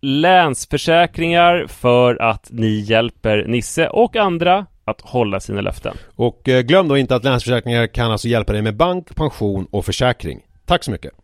Länsförsäkringar för att ni hjälper Nisse och andra att hålla sina löften. Och eh, glöm då inte att Länsförsäkringar kan alltså hjälpa dig med bank, pension och försäkring. Tack så mycket!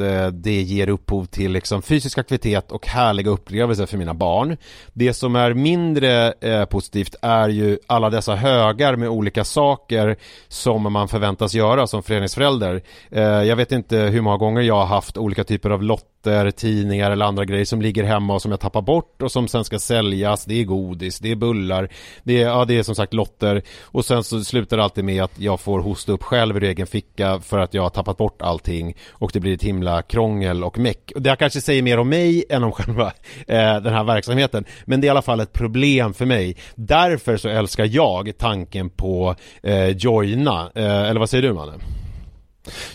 eh, det ger upphov till liksom fysisk aktivitet och härliga upplevelser för mina barn. Det som är mindre eh, positivt är ju alla dessa högar med olika saker som man förväntas göra som föreningsförälder. Eh, jag vet inte hur många gånger jag har haft olika typer av lotter, tidningar eller andra grejer som ligger hemma och som jag tappar bort och som sen ska säljas. Det är godis, det är bullar, det är, ja, det är som sagt lotter och sen så slutar det alltid med att jag får hosta upp själv ur egen ficka för att jag har tappat bort allting och det blir ett himla krångel och meck. Det här kanske säger mer om mig än om själva eh, den här verksamheten. Men det är i alla fall ett problem för mig. Därför så älskar jag tanken på eh, Joina. Eh, eller vad säger du Manne?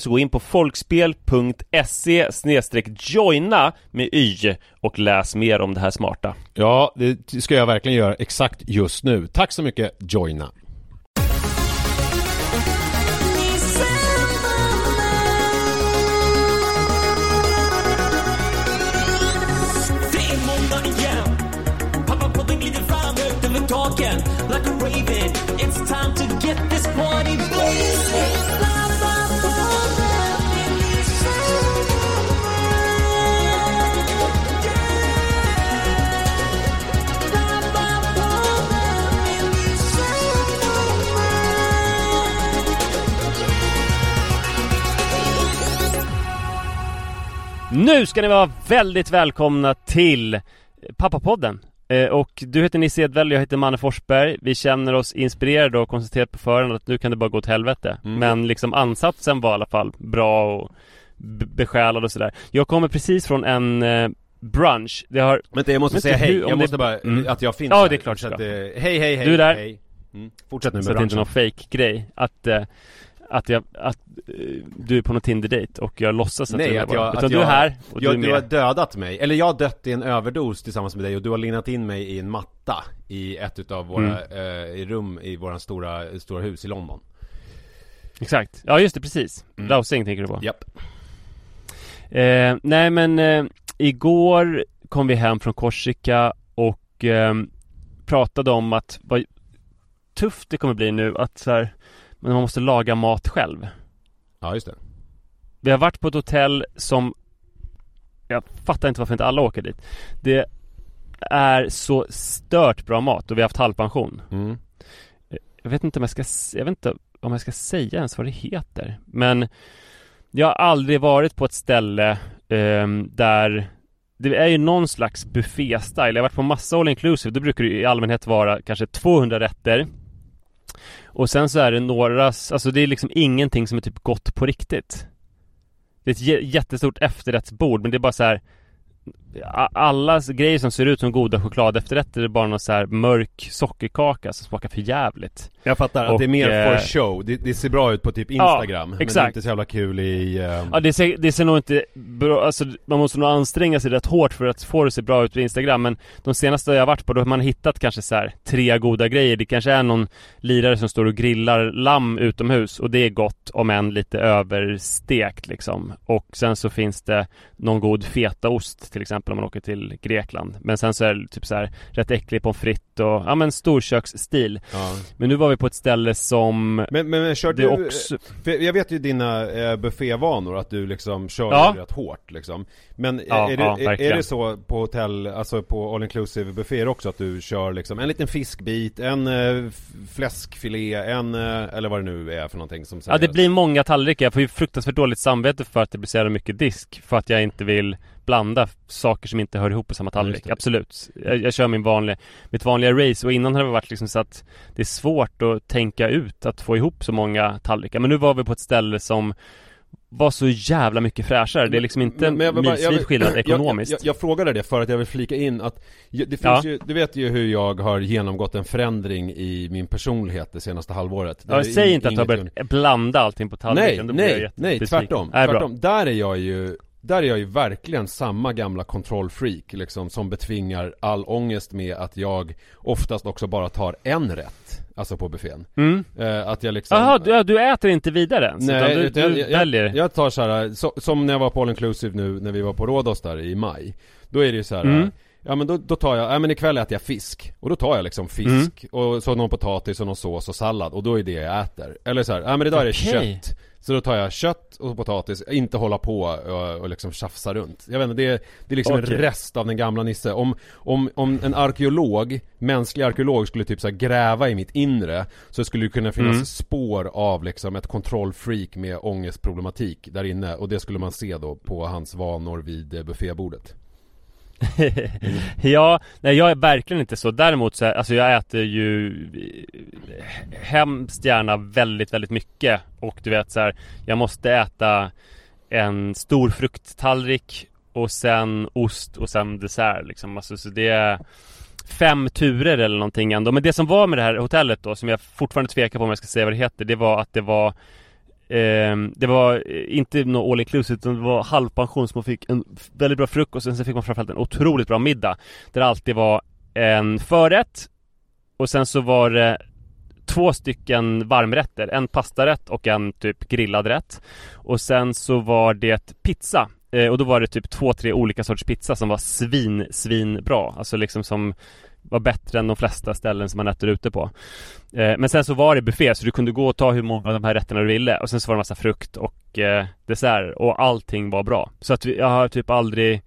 så gå in på folkspel.se joina med y och läs mer om det här smarta. Ja, det ska jag verkligen göra exakt just nu. Tack så mycket Joina. Nu ska ni vara väldigt välkomna till Pappapodden Eh, och du heter Nisse Edwall, jag heter Manne Forsberg Vi känner oss inspirerade och konstaterat på förhand att nu kan det bara gå åt helvete Mm. Men liksom ansatsen var i alla fall bra och besjälad och sådär Jag kommer precis från en eh, brunch Det har Vänta jag måste säga hej, jag det- måste bara, Mm. att jag finns Ja, här. det är klart så att, eh, Hej hej hej Du är där. hej. Mm. Fortsätt nu Så med att det inte är någon fake grej Att, eh, att, jag, att eh, du är på någon Tinder-date och jag låtsas att Nej, du är att bara. jag- Utan att du är jag- här och jag, du är du har med dödat mig, eller jag har dött i en överdos tillsammans med dig och du har linat in mig i en matta I ett utav våra Mm. eh, i rum i våran stora, stora hus i London. Exakt, ja just det. Precis. Mm. Rausing tänker du på? Japp. Eh, nej men eh, igår kom vi hem från Korsika och eh, pratade om att vad tufft det kommer bli nu att så här, men man måste laga mat själv. Ja just det Vi har varit på ett hotell som jag fattar inte varför inte alla åker dit. Det är så stört bra mat och vi har haft halvpension. mm. Jag vet inte om jag ska, jag vet inte om jag ska säga ens vad det heter. Men jag har aldrig varit på ett ställe ehm, där det är ju någon slags buffé-style. Jag har varit på massa all inclusive. Då brukar det i allmänhet vara kanske 200 rätter. Och sen så är det några, alltså det är liksom ingenting som är typ gott på riktigt. Det är ett jättestort efterrättsbord men det är bara så här alla grejer som ser ut som goda chokladefterrätter är bara någon så här mörk sockerkaka som smakar för jävligt. Jag fattar att Och, det är mer eh, for show, det, det ser bra ut på typ Instagram Men det är exakt. inte så jävla kul i... eh, Ja det ser, det ser nog inte bra, alltså man måste nog anstränga sig rätt hårt för att få det att se bra ut på Instagram men de senaste jag har varit på då har man hittat kanske så här tre goda grejer. Det kanske är någon lirare som står och grillar lamm utomhus och det är gott om än lite överstekt liksom. Och sen så finns det någon god fetaost till exempel om man åker till Grekland. Men sen så är det typ så här rätt äcklig pommes frites och ja men storköksstil. ja. Men nu var vi på ett ställe som Men, men, men kör du, också... jag vet ju dina eh, buffévanor, att du liksom kör Ja. rätt hårt liksom Men Ja, är, det, ja, är, är det så på hotell, alltså på all inclusive bufféer också att du kör liksom en liten fiskbit, en eh, fläskfilé, en, eh, eller vad det nu är för någonting som Ja det serveras? blir många tallrikar, jag får ju fruktansvärt dåligt samvete för att det blir så jävla mycket disk För att jag inte vill blanda saker som inte hör ihop på samma tallrik, absolut jag, jag kör min vanliga, mitt vanliga race och innan har det varit liksom så att Det är svårt att tänka ut att få ihop så många tallrikar Men nu var vi på ett ställe som var så jävla mycket fräschare, det är liksom inte Men- men milsvid skillnad ekonomiskt Jag, jag, jag frågade det för att jag vill flika in att det finns Ja. ju, du vet ju hur jag har genomgått en förändring i min personlighet det senaste halvåret Det Ja, säg in- inte att du har börjat blanda allting på tallriken Nej, nej, nej, tvärtom. Bra. tvärtom. Där är jag ju där är jag ju verkligen samma gamla kontrollfreak liksom som betvingar all ångest med att jag oftast också bara tar en rätt Alltså på buffén Mm. eh, Att jag liksom Jaha, du, du äter inte vidare ens? Nej, du, du jag, väljer? jag tar så här, så, som när jag var på All Inclusive nu när vi var på Rhodos där i maj Då är det ju så här. Mm. Ja men då, då tar jag, ja men ikväll äter jag fisk Och då tar jag liksom fisk och så någon potatis och någon sås och sallad och då är det jag äter Eller så här, ja men idag är det kött Så då tar jag kött och potatis, inte hålla på och, och liksom tjafsa runt Jag vet inte, det är, det är liksom Okej. en rest av den gamla Nisse om, om, om en arkeolog, mänsklig arkeolog skulle typ så gräva i mitt inre Så skulle det kunna finnas Mm. spår av liksom ett kontrollfreak med ångestproblematik där inne Och det skulle man se då på hans vanor vid eh, buffébordet Mm. ja, nej jag är verkligen inte så. Däremot så, alltså jag äter ju eh, hemskt gärna väldigt, väldigt mycket. Och du vet så här, jag måste äta en stor frukttallrik och sen ost och sen dessert liksom. Alltså så det är fem turer eller någonting ändå. Men det som var med det här hotellet då, som jag fortfarande tvekar på om jag ska säga vad det heter, det var att det var Eh, det var eh, inte något all inclusive utan det var halvpension så man fick en väldigt bra frukost och sen fick man framförallt en otroligt bra middag Där det alltid var en förrätt Och sen så var det två stycken varmrätter En pastarätt och en typ grillad rätt Och sen så var det pizza eh, Och då var det typ två, tre olika sorters pizza som var svin, svin bra Alltså liksom som var bättre än de flesta ställen som man äter ute på. Eh, Men sen så var det buffé så du kunde gå och ta hur många av de här rätterna du ville. Och sen så var det massa frukt och eh, dessert. Och allting var bra. Så att vi, jag har typ aldrig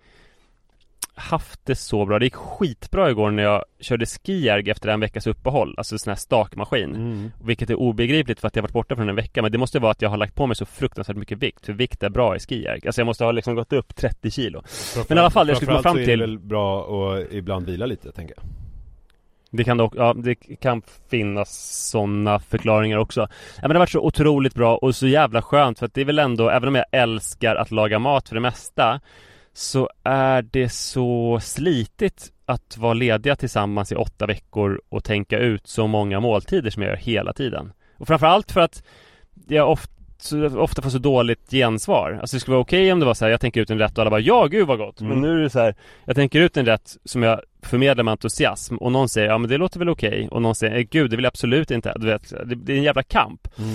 haft det så bra. Det gick skitbra igår när jag körde skijärg efter en veckas uppehåll. Alltså sån här stakmaskin. Mm. Vilket är obegripligt för att jag varit borta från en vecka. Men det måste vara att jag har lagt på mig så fruktansvärt mycket vikt. För vikt är bra i skijärg. Alltså jag måste ha liksom gått upp 30 kilo. Men i alla fall, jag skulle komma fram så är det till... väl bra att ibland vila lite, tänker jag. Det kan dock, ja det kan finnas sådana förklaringar också. Ja, men det har varit så otroligt bra och så jävla skönt för att det är väl ändå, även om jag älskar att laga mat för det mesta Så är det så slitigt att vara lediga tillsammans i åtta veckor och tänka ut så många måltider som jag gör hela tiden. Och framförallt för att jag ofta ofta får så dåligt gensvar. Alltså det skulle vara okej om det var så här, jag tänker ut en rätt och alla bara ja gud vad gott. Men Mm. nu är det så här, jag tänker ut en rätt som jag förmedlar med entusiasm och någon säger ja men det låter väl okej och någon säger "Eh, gud det vill jag absolut inte. Du vet, det, det är en jävla kamp. Mm.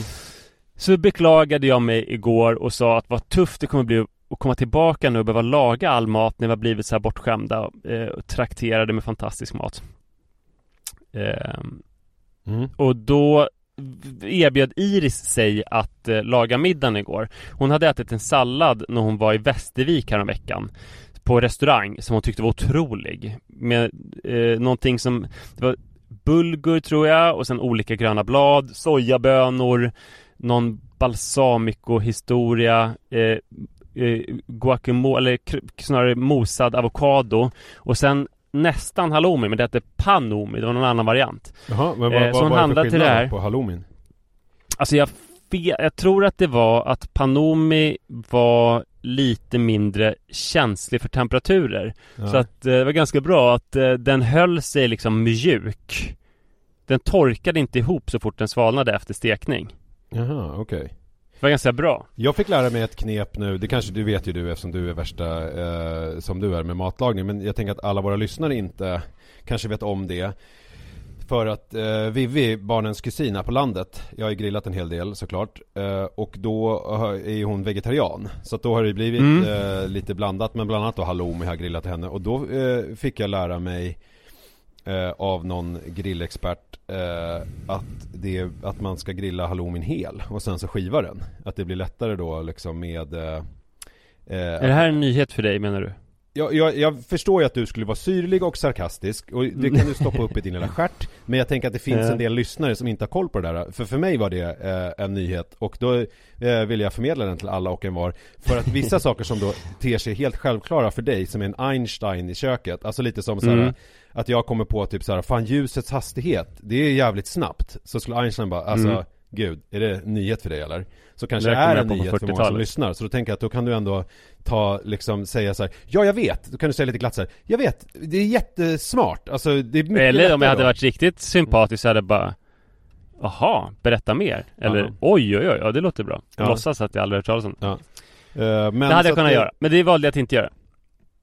Så beklagade jag mig igår och sa att vad tufft det kommer bli att komma tillbaka nu och behöva laga all mat när vi har blivit så här bortskämda eh, och trakterade med fantastisk mat. Ehm, Mm. och då erbjöd Iris sig att eh, laga middagen igår. Hon hade ätit en sallad när hon var i Västervik veckan på restaurang som hon tyckte var otrolig. Med eh, någonting som, det var bulgur tror jag och sen olika gröna blad, sojabönor, någon balsamico-historia, eh, eh, guacamole, eller snarare mosad avokado och sen nästan halloumi men det hette panomi, det var någon annan variant. Jaha, men vad, Eh, vad var det för till det här. på halloumin? Alltså jag, jag tror att det var att Panomi var lite mindre känslig för temperaturer. Ja. Så att eh, det var ganska bra att eh, den höll sig liksom mjuk. Den torkade inte ihop så fort den svalnade efter stekning. Jaha, okej. Det var ganska bra. Jag fick lära mig ett knep nu, det kanske du vet ju du eftersom du är värsta eh, som du är med matlagning Men jag tänker att alla våra lyssnare inte kanske vet om det För att eh, Vivi, barnens kusin här på landet Jag har ju grillat en hel del såklart eh, Och då är hon vegetarian Så att då har det blivit Mm. eh, lite blandat Men bland annat då halloumi har jag grillat henne Och då eh, fick jag lära mig eh, av någon grillexpert eh, att, det, att man ska grilla halloumin hel och sen så skiva den. Att det blir lättare då liksom med eh, eh, Är det här en nyhet för dig menar du? jag, jag, jag förstår ju att du skulle vara syrlig och sarkastisk och det kan du stoppa upp i din lilla stjärt Men jag tänker att det finns en del lyssnare som inte har koll på det där För för mig var det eh, en nyhet och då eh, vill jag förmedla den till alla och en var För att vissa saker som då ter sig helt självklara för dig som en Einstein i köket Alltså lite som såhär Mm. Att jag kommer på typ såhär, fan ljusets hastighet Det är jävligt snabbt Så skulle Einstein bara, alltså Mm. Gud, är det nyhet för dig eller? Så kanske Det är en nyhet för många som 40-talet. lyssnar Så då tänker jag att då kan du ändå ta, liksom säga så här. Ja jag vet, då kan du säga lite glatt så här. Jag vet, det är jättesmart Alltså det är mycket Eller om jag hade då. varit riktigt sympatisk så hade jag bara Jaha, berätta mer. Eller Ja. oj oj oj, ja det låter bra. Ja. Låtsas att jag aldrig hört talas om det. Ja. Men Det hade jag kunnat det- göra, men det valde jag att inte göra.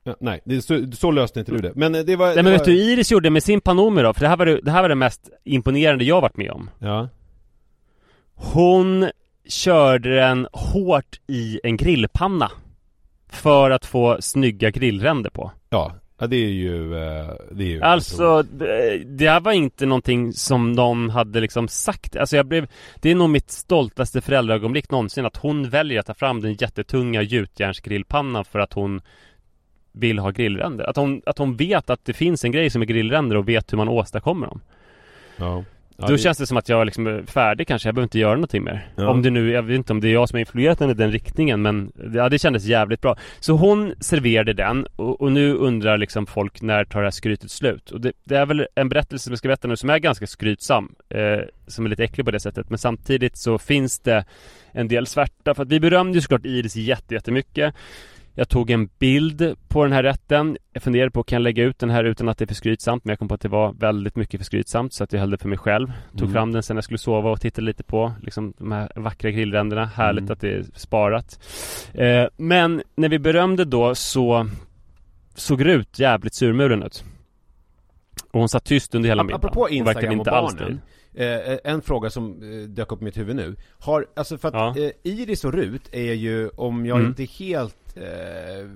Ja, nej, det så, så löste inte du det. Men eh, det var... Nej det men var, vet du Iris gjorde med sin Panomi då? För det här var det, det här var det mest imponerande jag varit med om. Ja. Hon körde den hårt i en grillpanna. För att få snygga grillränder på. Ja, ja det är ju... eh, Det är ju Alltså, det det här var inte någonting som någon hade liksom sagt. Alltså jag blev, det är nog mitt stoltaste föräldraögonblick någonsin att hon väljer att ta fram den jättetunga gjutjärnsgrillpannan för att hon vill ha grillränder. Att hon, att hon vet att det finns en grej som är grillränder och vet hur man åstadkommer dem. Ja. Ja, Då det- känns det som att jag liksom är färdig kanske, jag behöver inte göra någonting mer. Ja. Om det nu, jag vet inte om det är jag som har influerat henne i den riktningen men ja, det kändes jävligt bra. Så hon serverade den och, och nu undrar liksom folk när tar det här skrytet slut? Och det, det är väl en berättelse som jag ska berätta nu som är ganska skrytsam, eh, som är lite äcklig på det sättet. Men samtidigt så finns det en del svärta för att vi berömde ju såklart Iris jätte- jättemycket. Jag tog en bild på den här rätten. Jag funderade på, kan jag lägga ut den här utan att det är för skrytsamt? Men jag kom på att det var väldigt mycket för skrytsamt så att jag höll det för mig själv. Tog Mm. fram den sen jag skulle sova och tittade lite på liksom de här vackra grillränderna. Härligt Mm. att det är sparat. Eh, men när vi berömde då så såg det ut jävligt surmulen ut. Och hon satt tyst under hela middagen. Apropå Och Instagram och alls barnen eh, En fråga som eh, dök upp i mitt huvud nu Har, alltså för att Ja. eh, Iris och Rut är ju, om jag Mm. inte helt eh,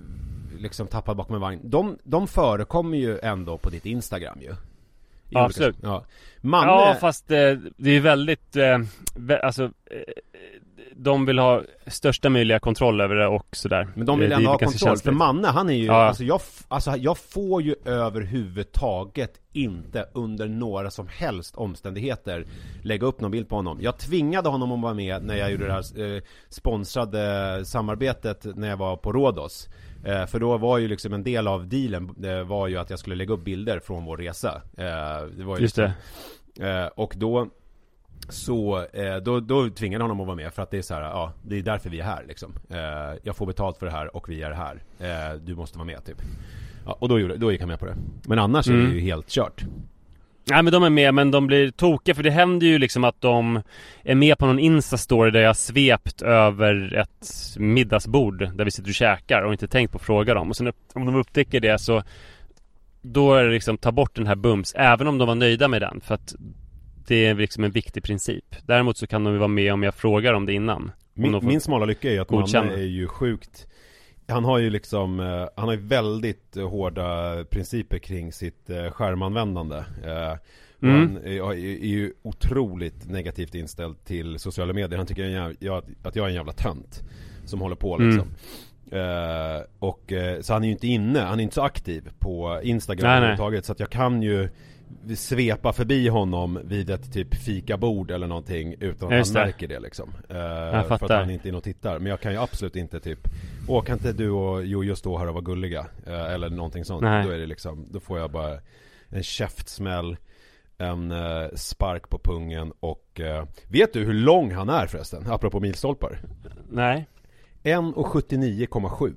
liksom tappad bakom en vagn de, de förekommer ju ändå på ditt Instagram ju I Ja, olika- absolut. Ja. Manne, Ja fast eh, det är väldigt, eh, alltså eh, de vill ha största möjliga kontroll över det och sådär Men de vill Eh, ändå ha kontroll, för. Manne han är ju, Ja. alltså, jag, alltså jag får ju överhuvudtaget inte under några som helst omständigheter lägga upp någon bild på honom Jag tvingade honom att vara med när jag gjorde det här eh, sponsrade samarbetet när jag var på Rhodos eh, För då var ju liksom en del av dealen eh, var ju att jag skulle lägga upp bilder från vår resa eh, det var ju Just liksom, det. Eh, och då så, eh, då, då tvingade honom att vara med för att det är så här, ja, det är därför vi är här liksom. Eh, jag får betalt för det här och vi är här. Eh, du måste vara med typ. Ja, och då, gjorde, då gick han med på det. Men annars är Mm. det ju helt kört. Nej men de är med men de blir tokiga för det händer ju liksom att de är med på någon instastory där jag svept över ett middagsbord där vi sitter och käkar och inte tänkt på att fråga dem och sen om de upptäcker det så Då är det liksom ta bort den här bums även om de var nöjda med den för att Det är liksom en viktig princip. Däremot så kan de ju vara med om jag frågar om det innan. Om Min, min smala lycka är ju att godkänna. Manne är ju sjukt Han har ju liksom, eh, han har ju väldigt eh, hårda principer kring sitt eh, skärmanvändande. Mm. Han är, ju otroligt negativt inställd till sociala medier. Han tycker att jag är en jävla tönt Som håller på Mm. liksom. Eh, och så han är ju inte inne, han är inte så aktiv på Instagram överhuvudtaget. Så att jag kan ju svepa förbi honom vid ett typ fikabord eller någonting utan att Just han det. märker det liksom eh, För att fattar. han inte är inne och tittar Men jag kan ju absolut inte typ Åh kan inte du och Jojo stå här och vara gulliga? Eh, eller någonting sånt Nej. Då är det liksom, då får jag bara en käftsmäll En eh, spark på pungen och eh, Vet du hur lång han är förresten? Apropå milstolpar Nej 1,79,7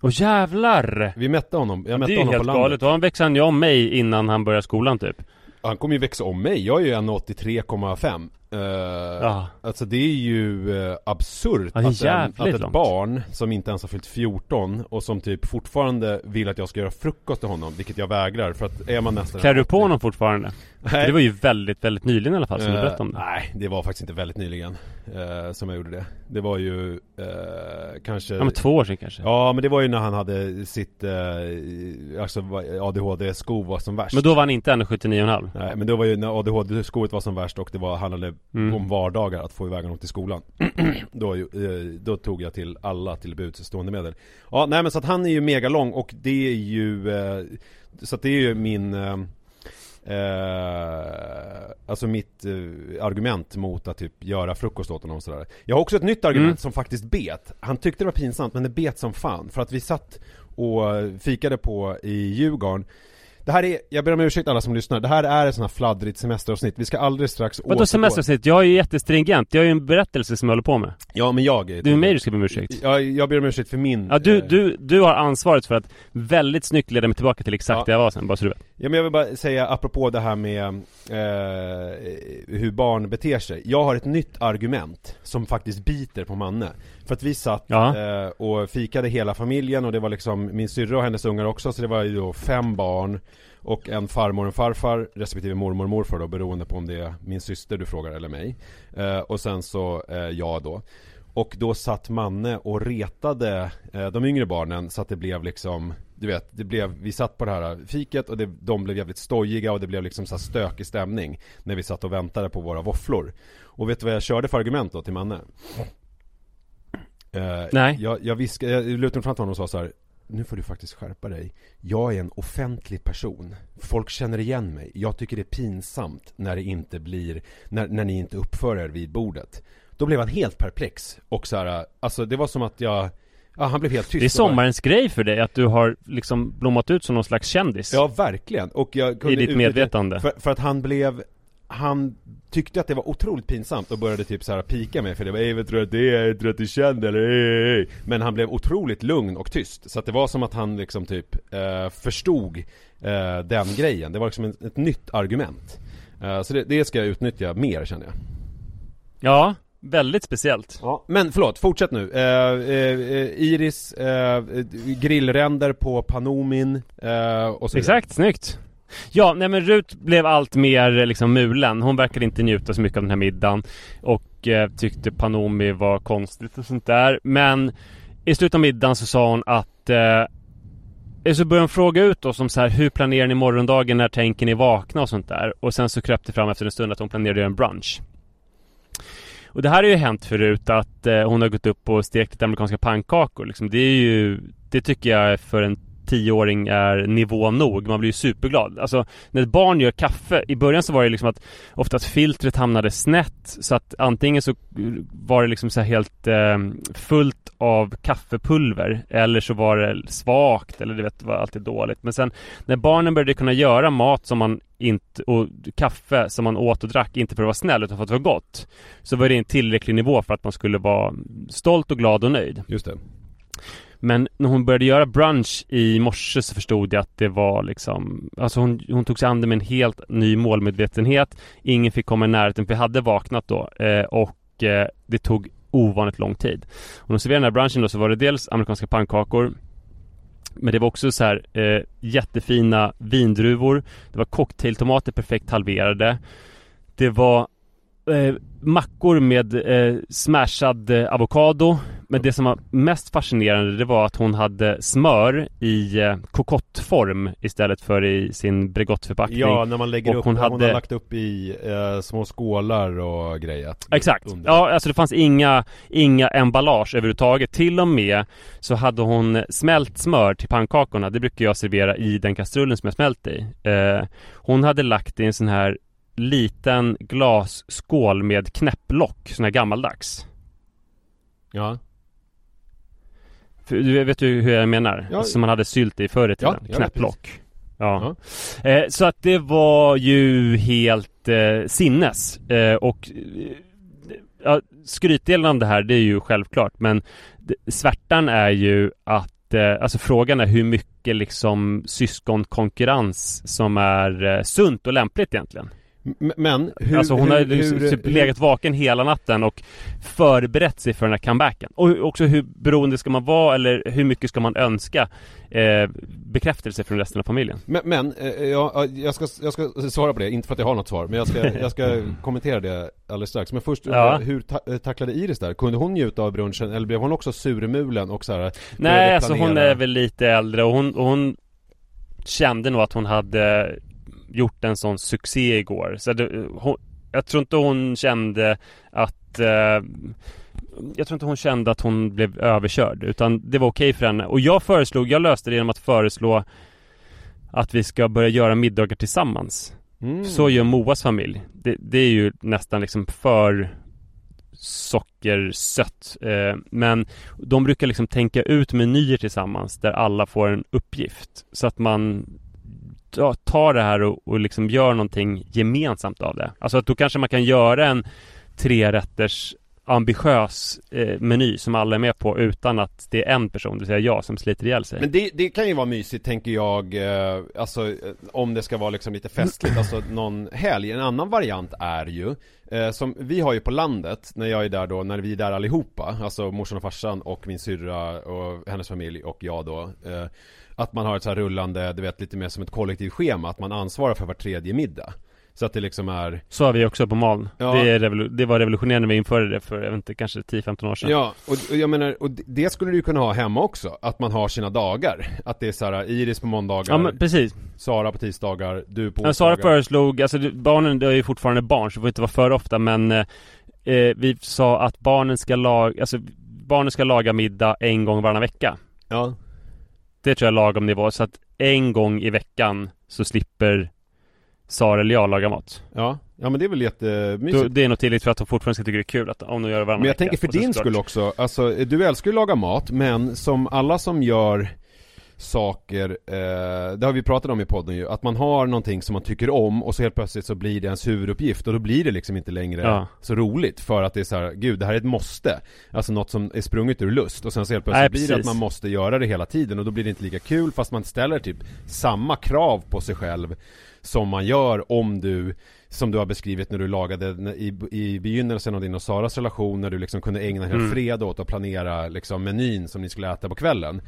Åh jävlar! Vi mätte honom, jag Det mätte är honom helt på landet. galet, då växer han ju om mig innan han börjar skolan typ. Han kommer ju växa om mig, jag är ju 1,83,5 uh, Ja. Alltså det är ju uh, absurt Ja, att, en, att ett långt. barn som inte ens har fyllt 14 och som typ fortfarande vill att jag ska göra frukost till honom, vilket jag vägrar för att är man nästan Klär du på honom fortfarande? Nej. det var ju väldigt, väldigt nyligen i alla fall som du Eh, berättade om det Nej, det var faktiskt inte väldigt nyligen som jag gjorde det Det var ju kanske Ja men två år sedan kanske Ja men det var ju när han hade sitt, alltså vad- ADHD-sko var som värst Men då var han inte 1,79,5 Nej men det var ju när ADHD-skoet var som värst och det var, handlade Mm. om vardagar att få iväg honom till skolan. Då, eh, då tog jag till alla till buds stående medel. Ja nej men så att han är ju mega lång och det är ju eh, Så att det är ju min eh, Eh, alltså mitt eh, argument mot att typ göra frukost åt honom och sådär. Jag har också ett nytt argument Mm. som faktiskt bet. Han tyckte det var pinsamt men det bet som fan. För att vi satt och fikade på i Djurgården Det här är, jag ber om ursäkt alla som lyssnar. Det här är ett sånt här fladdrigt semesteravsnitt. Vi ska alldeles strax Vadå återgå- semesteravsnitt? Jag är ju jättestringent, jag har ju en berättelse som jag håller på med. Ja men jag Det är mig du ska be om ursäkt. Jag, jag ber om ursäkt för min Ja du, eh, du, du har ansvaret för att väldigt snyggt leda mig tillbaka till exakt Ja. där jag var sen, bara så du vet Ja men jag vill bara säga apropå det här med eh, hur barn beter sig. Jag har ett nytt argument som faktiskt biter på Manne. För att vi satt eh, och fikade hela familjen och det var liksom min syrra och hennes ungar också så det var ju då fem barn och en farmor och en farfar respektive mormor och morfar då beroende på om det är min syster du frågar eller mig. Eh, Och sen så eh, jag då och då satt Manne och retade eh, de yngre barnen så att det blev liksom Du vet, det blev, vi satt på det här fiket och det, de blev jävligt stojiga och det blev liksom så här stökig stämning När vi satt och väntade på våra våfflor. Och vet du vad jag körde för argument då till Manne? Eh, Nej. Jag, jag viskade, jag lutade fram till honom och sa så här Nu får du faktiskt skärpa dig. Jag är en offentlig person. Folk känner igen mig. Jag tycker det är pinsamt när det inte blir När, när ni inte uppför er vid bordet Då blev han helt perplex och så här, alltså det var som att jag Ja han blev helt tyst Det är och bara- sommarens grej för dig, att du har liksom blommat ut som någon slags kändis Ja verkligen, och jag kunde I ditt medvetande. för, för att han blev Han tyckte att det var otroligt pinsamt och började typ så här pika mig för det var Ey, vet du att det är? Tror du att du är känd eller? Ey." Men han blev otroligt lugn och tyst Så att det var som att han liksom typ eh, förstod eh, den grejen Det var liksom ett, ett nytt argument eh, Så det, det ska jag utnyttja mer känner jag Ja, väldigt speciellt Ja, men förlåt, fortsätt nu. Eh, eh, eh, Iris, eh, grillränder på Panomin eh, och så. Exakt, snyggt Ja, nej men Rut blev allt mer liksom mulen Hon verkade inte njuta så mycket av den här middagen Och eh, tyckte Panomi var konstigt och sånt där Men i slutet av middagen så sa hon att eh, Så började hon fråga ut oss om så här Hur planerar ni morgondagen? När tänker ni vakna och sånt där? Och sen så kröp det fram efter en stund att hon planerade att göra en brunch och det här har ju hänt förut att eh, hon har gått upp och stekt lite amerikanska pannkakor liksom. Det är ju Det tycker jag för en tioåring är nivå nog. Man blir ju superglad. Alltså när ett barn gör kaffe, i början så var det liksom att oftast filtret hamnade snett så att antingen så var det liksom så här helt eh, fullt av kaffepulver eller så var det svagt eller det vet, var alltid dåligt. Men sen när barnen började kunna göra mat som man inte, och kaffe som man åt och drack inte för att vara snäll utan för att det var gott. Så var det en tillräcklig nivå för att man skulle vara stolt och glad och nöjd. Just det. Men när hon började göra brunch i morse så förstod jag att det var liksom Alltså hon, hon tog sig an det med en helt ny målmedvetenhet. Ingen fick komma i närheten för jag hade vaknat då eh, och eh, det tog ovanligt lång tid. Och när hon serverade den här brunchen då så var det dels amerikanska pannkakor men det var också så här eh, jättefina vindruvor. Det var cocktailtomater perfekt halverade. Det var eh, mackor med eh, smashad eh, avokado. Men det som var mest fascinerande det var att hon hade smör i eh, kokottform istället för i sin Bregottförpackning Ja, när man lägger Och upp, hon hon, hade- har lagt upp i eh, små skålar och grejat Exakt. Under. Ja, alltså det fanns inga, inga emballage överhuvudtaget. Till och med så hade hon smält smör till pannkakorna. Det brukar jag servera i den kastrullen som jag smält i. Eh, hon hade lagt i en sån här liten glasskål med knäpplock, sån här gammaldags. Ja, du vet ju hur jag menar? Ja. Som man hade sylt i förr i tiden. Ja, knäpplock. Ja. Eh, så att det var ju helt eh, sinnes. Eh, och eh, ja, skrytdelen av det här, det är ju självklart. Men svärtan är ju att eh, Alltså frågan är hur mycket liksom syskonkonkurrens som är eh, sunt och lämpligt egentligen. Men hur, alltså hon hur, har hur, hur, typ hur- legat vaken hela natten och förberett sig för den här comebacken. Och också hur beroende ska man vara eller hur mycket ska man önska eh, bekräftelse från resten av familjen? Men, men eh, ja, jag, ska, jag ska svara på det, inte för att jag har något svar, men jag ska, jag ska kommentera det alldeles strax. Men först, Ja. eh, hur ta, eh, tacklade Iris där? Kunde hon njuta av brunchen, eller blev hon också surmulen och så här, Nej, alltså hon är väl lite äldre och hon, och hon kände nog att hon hade gjort en sån succé igår. Så det, hon, jag tror inte hon kände att eh, jag tror inte hon kände att hon blev överkörd utan det var okej för henne. Och jag föreslog, jag löste det genom att föreslå att vi ska börja göra middagar tillsammans. Mm. Så gör Moas familj. Det, det är ju nästan liksom för sockersött. Eh, men de brukar liksom tänka ut menyer tillsammans där alla får en uppgift. Så att man ta- tar det här och, och liksom gör någonting gemensamt av det. Alltså att då kanske man kan göra en trerätters ambitiös eh, meny som alla är med på utan att det är en person, det vill säga jag, som sliter ihjäl sig. Men det, det kan ju vara mysigt tänker jag, eh, alltså eh, om det ska vara liksom lite festligt, alltså någon helg. En annan variant är ju, eh, som vi har ju på landet, när jag är där då, när vi är där allihopa, alltså morsan och farsan och min syrra och hennes familj och jag då. Eh, att man har ett så här rullande, du vet lite mer som ett kollektivt schema, att man ansvarar för var tredje middag. Så att det liksom är Så har vi också på Malm. Ja. Det, är revolu- det var revolutionerande när vi införde det för, jag vet inte, kanske 10-15 år sedan. Ja, och, och jag menar, och det- skulle du ju kunna ha hemma också, att man har sina dagar. Att det är så här, Iris på måndagar, Ja men precis. Sara på tisdagar, du på Ja, Sara onsdagar. föreslog, alltså barnen det är ju fortfarande barn så det får inte vara för ofta men eh, eh, Vi sa att barnen ska laga, alltså Barnen ska laga middag en gång varannan vecka Ja, Det tror jag är lagom nivå så att en gång i veckan så slipper Sara eller jag laga mat ja, ja men det är väl Då, jättemysigt. Det är nog tillräckligt för att de fortfarande ska tycka det är kul att om de gör det varannan Men jag vecka tänker för din skull också, alltså du älskar ju att laga mat, men som alla som gör saker, eh, det har vi pratat om i podden ju, att man har någonting som man tycker om och så helt plötsligt så blir det ens huvuduppgift och då blir det liksom inte längre Ja. så roligt för att det är så här, gud det här är ett måste. Alltså något som är sprunget ur lust och sen så helt plötsligt Nej, blir det att man måste göra det hela tiden och då blir det inte lika kul fast man ställer typ samma krav på sig själv som man gör om du som du har beskrivit när du lagade i, i begynnelsen av din och Saras relation när du liksom kunde ägna en hel Mm. fredag åt att planera liksom menyn som ni skulle äta på kvällen.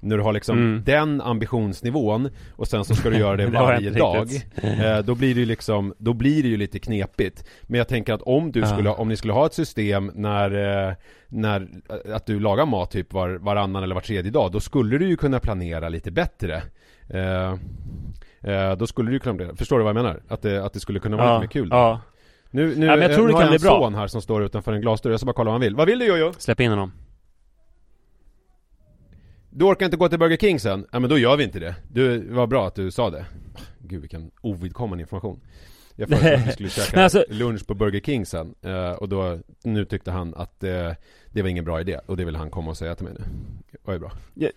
När du har liksom Mm. den ambitionsnivån och sen så ska du göra det varje dag. Eh, då blir det ju liksom, då blir det ju lite knepigt. Men jag tänker att om du skulle, om ni skulle ha ett system när, eh, när, eh, att du lagar mat typ var, varannan eller var tredje dag, då skulle du ju kunna planera lite bättre. Eh, eh, då skulle du ju kunna planera, förstår du vad jag menar? Att det, att det skulle kunna vara ja, lite mer kul. Ja Nu, nu, Ja, men jag tror det nu har kan jag bli en bra. son här som står utanför en glasdörr, jag ska bara kolla vad han vill. Vad vill du Jojo? Släpp in honom. Du orkar inte gå till Burger King sen? Ja men då gör vi inte det. Du, vad bra att du sa det. Gud vilken ovidkommande information. Jag föreslog att vi skulle käka alltså- lunch på Burger King sen. eh, och då, nu tyckte han att eh, det var ingen bra idé. Och det vill han komma och säga till mig nu. Det var ju bra. Ja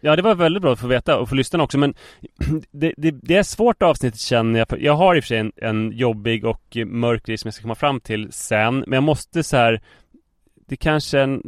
Ja, det var väldigt bra att få veta och få lyssna också men det, det, det är svårt avsnittet känner jag. Jag har i och för sig en, en jobbig och mörk grej som jag ska komma fram till sen. Men jag måste så här. Det kanske är en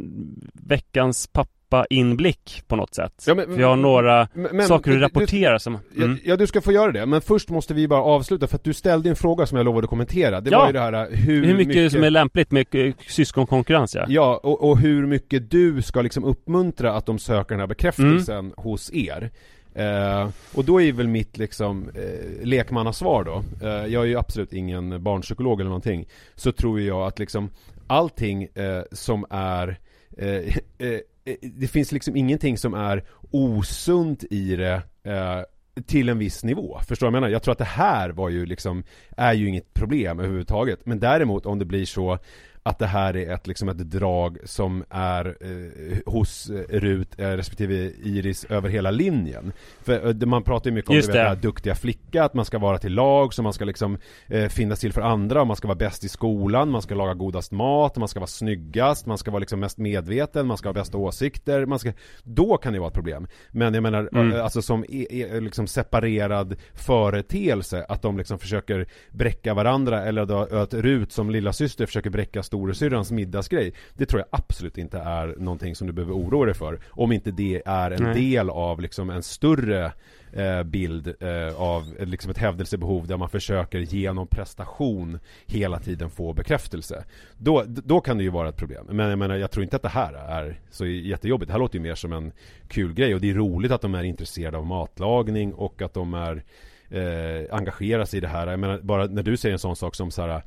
veckans pappa inblick på något sätt. Ja, men- För jag har några Men- saker att du- rapportera som... Ja, Mm. ja, du ska få göra det. Men först måste vi bara avsluta för att du ställde en fråga som jag lovade att kommentera. Det Ja. var ju det här eh, hur, Hur mycket, som är lämpligt med eh, syskonkonkurrens ja. Ja, och, och hur mycket du ska liksom uppmuntra att de söker den här bekräftelsen Mm. hos er. Eh, och då är väl mitt liksom eh, lekmannasvar då, eh, jag är ju absolut ingen barnpsykolog eller någonting, så tror jag att liksom allting eh, som är eh, eh, Eh, det finns liksom ingenting som är osunt i det eh, till en viss nivå. Förstår du vad jag menar? Jag tror att det här var ju liksom, är ju inget problem överhuvudtaget. Men däremot om det blir så att det här är ett, liksom ett drag som är eh, hos eh, Rut eh, respektive Iris över hela linjen. För eh, det- man pratar ju mycket om Just du vet, det. det här duktiga flicka, att man ska vara till lag, så man ska liksom eh, finnas till för andra, man ska vara bäst i skolan, man ska laga godast mat, man ska vara snyggast, man ska vara liksom mest medveten, man ska ha bästa åsikter, man ska... Då kan det vara ett problem. Men jag menar, Mm. eh, alltså som e- e- liksom separerad företeelse, att de liksom försöker bräcka varandra, eller då, att Rut som lilla syster försöker bräcka storasyrrans middagsgrej. Det tror jag absolut inte är någonting som du behöver oroa dig för. Om inte det är en Nej. del av liksom en större eh, bild eh, av liksom ett hävdelsebehov där man försöker genom prestation hela tiden få bekräftelse. Då, då kan det ju vara ett problem. Men jag menar, jag tror inte att det här är så jättejobbigt. Det här låter ju mer som en kul grej och det är roligt att de är intresserade av matlagning och att de är eh, engagerar sig i det här. Jag menar, bara när du säger en sån sak som så här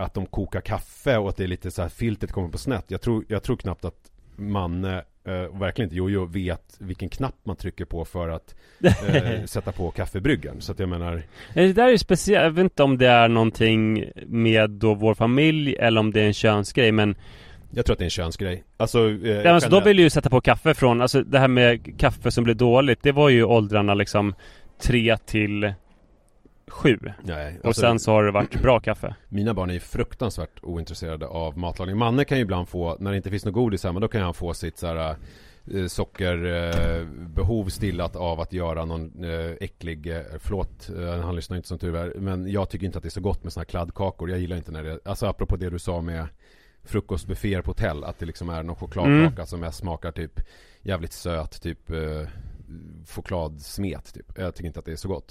att de kokar kaffe och att det är lite så här filtret kommer på snett. Jag tror, jag tror knappt att Manne eh, verkligen inte Jojo vet vilken knapp man trycker på för att eh, sätta på kaffebryggen. Så att jag menar Det där är ju speciellt, jag vet inte om det är någonting med då vår familj eller om det är en könsgrej men Jag tror att det är en könsgrej. Alltså, eh, Ja, alltså, de generellt. vill ju sätta på kaffe från, alltså det här med kaffe som blir dåligt Det var ju åldrarna liksom 3 till 7 Nej, Och alltså, sen så har det varit bra kaffe Mina barn är ju fruktansvärt ointresserade av matlagning. Manne kan ju ibland få, när det inte finns något godis hemma, då kan han få sitt så här eh, sockerbehov eh, stillat av att göra någon eh, äcklig, förlåt, han lyssnar inte som tur är, men jag tycker inte att det är så gott med såna här kladdkakor. Jag gillar inte när det, alltså apropå det du sa med frukostbufféer på hotell, att det liksom är någon chokladkaka Mm. som är, smakar typ jävligt söt, typ chokladsmet typ. Jag tycker inte att det är så gott.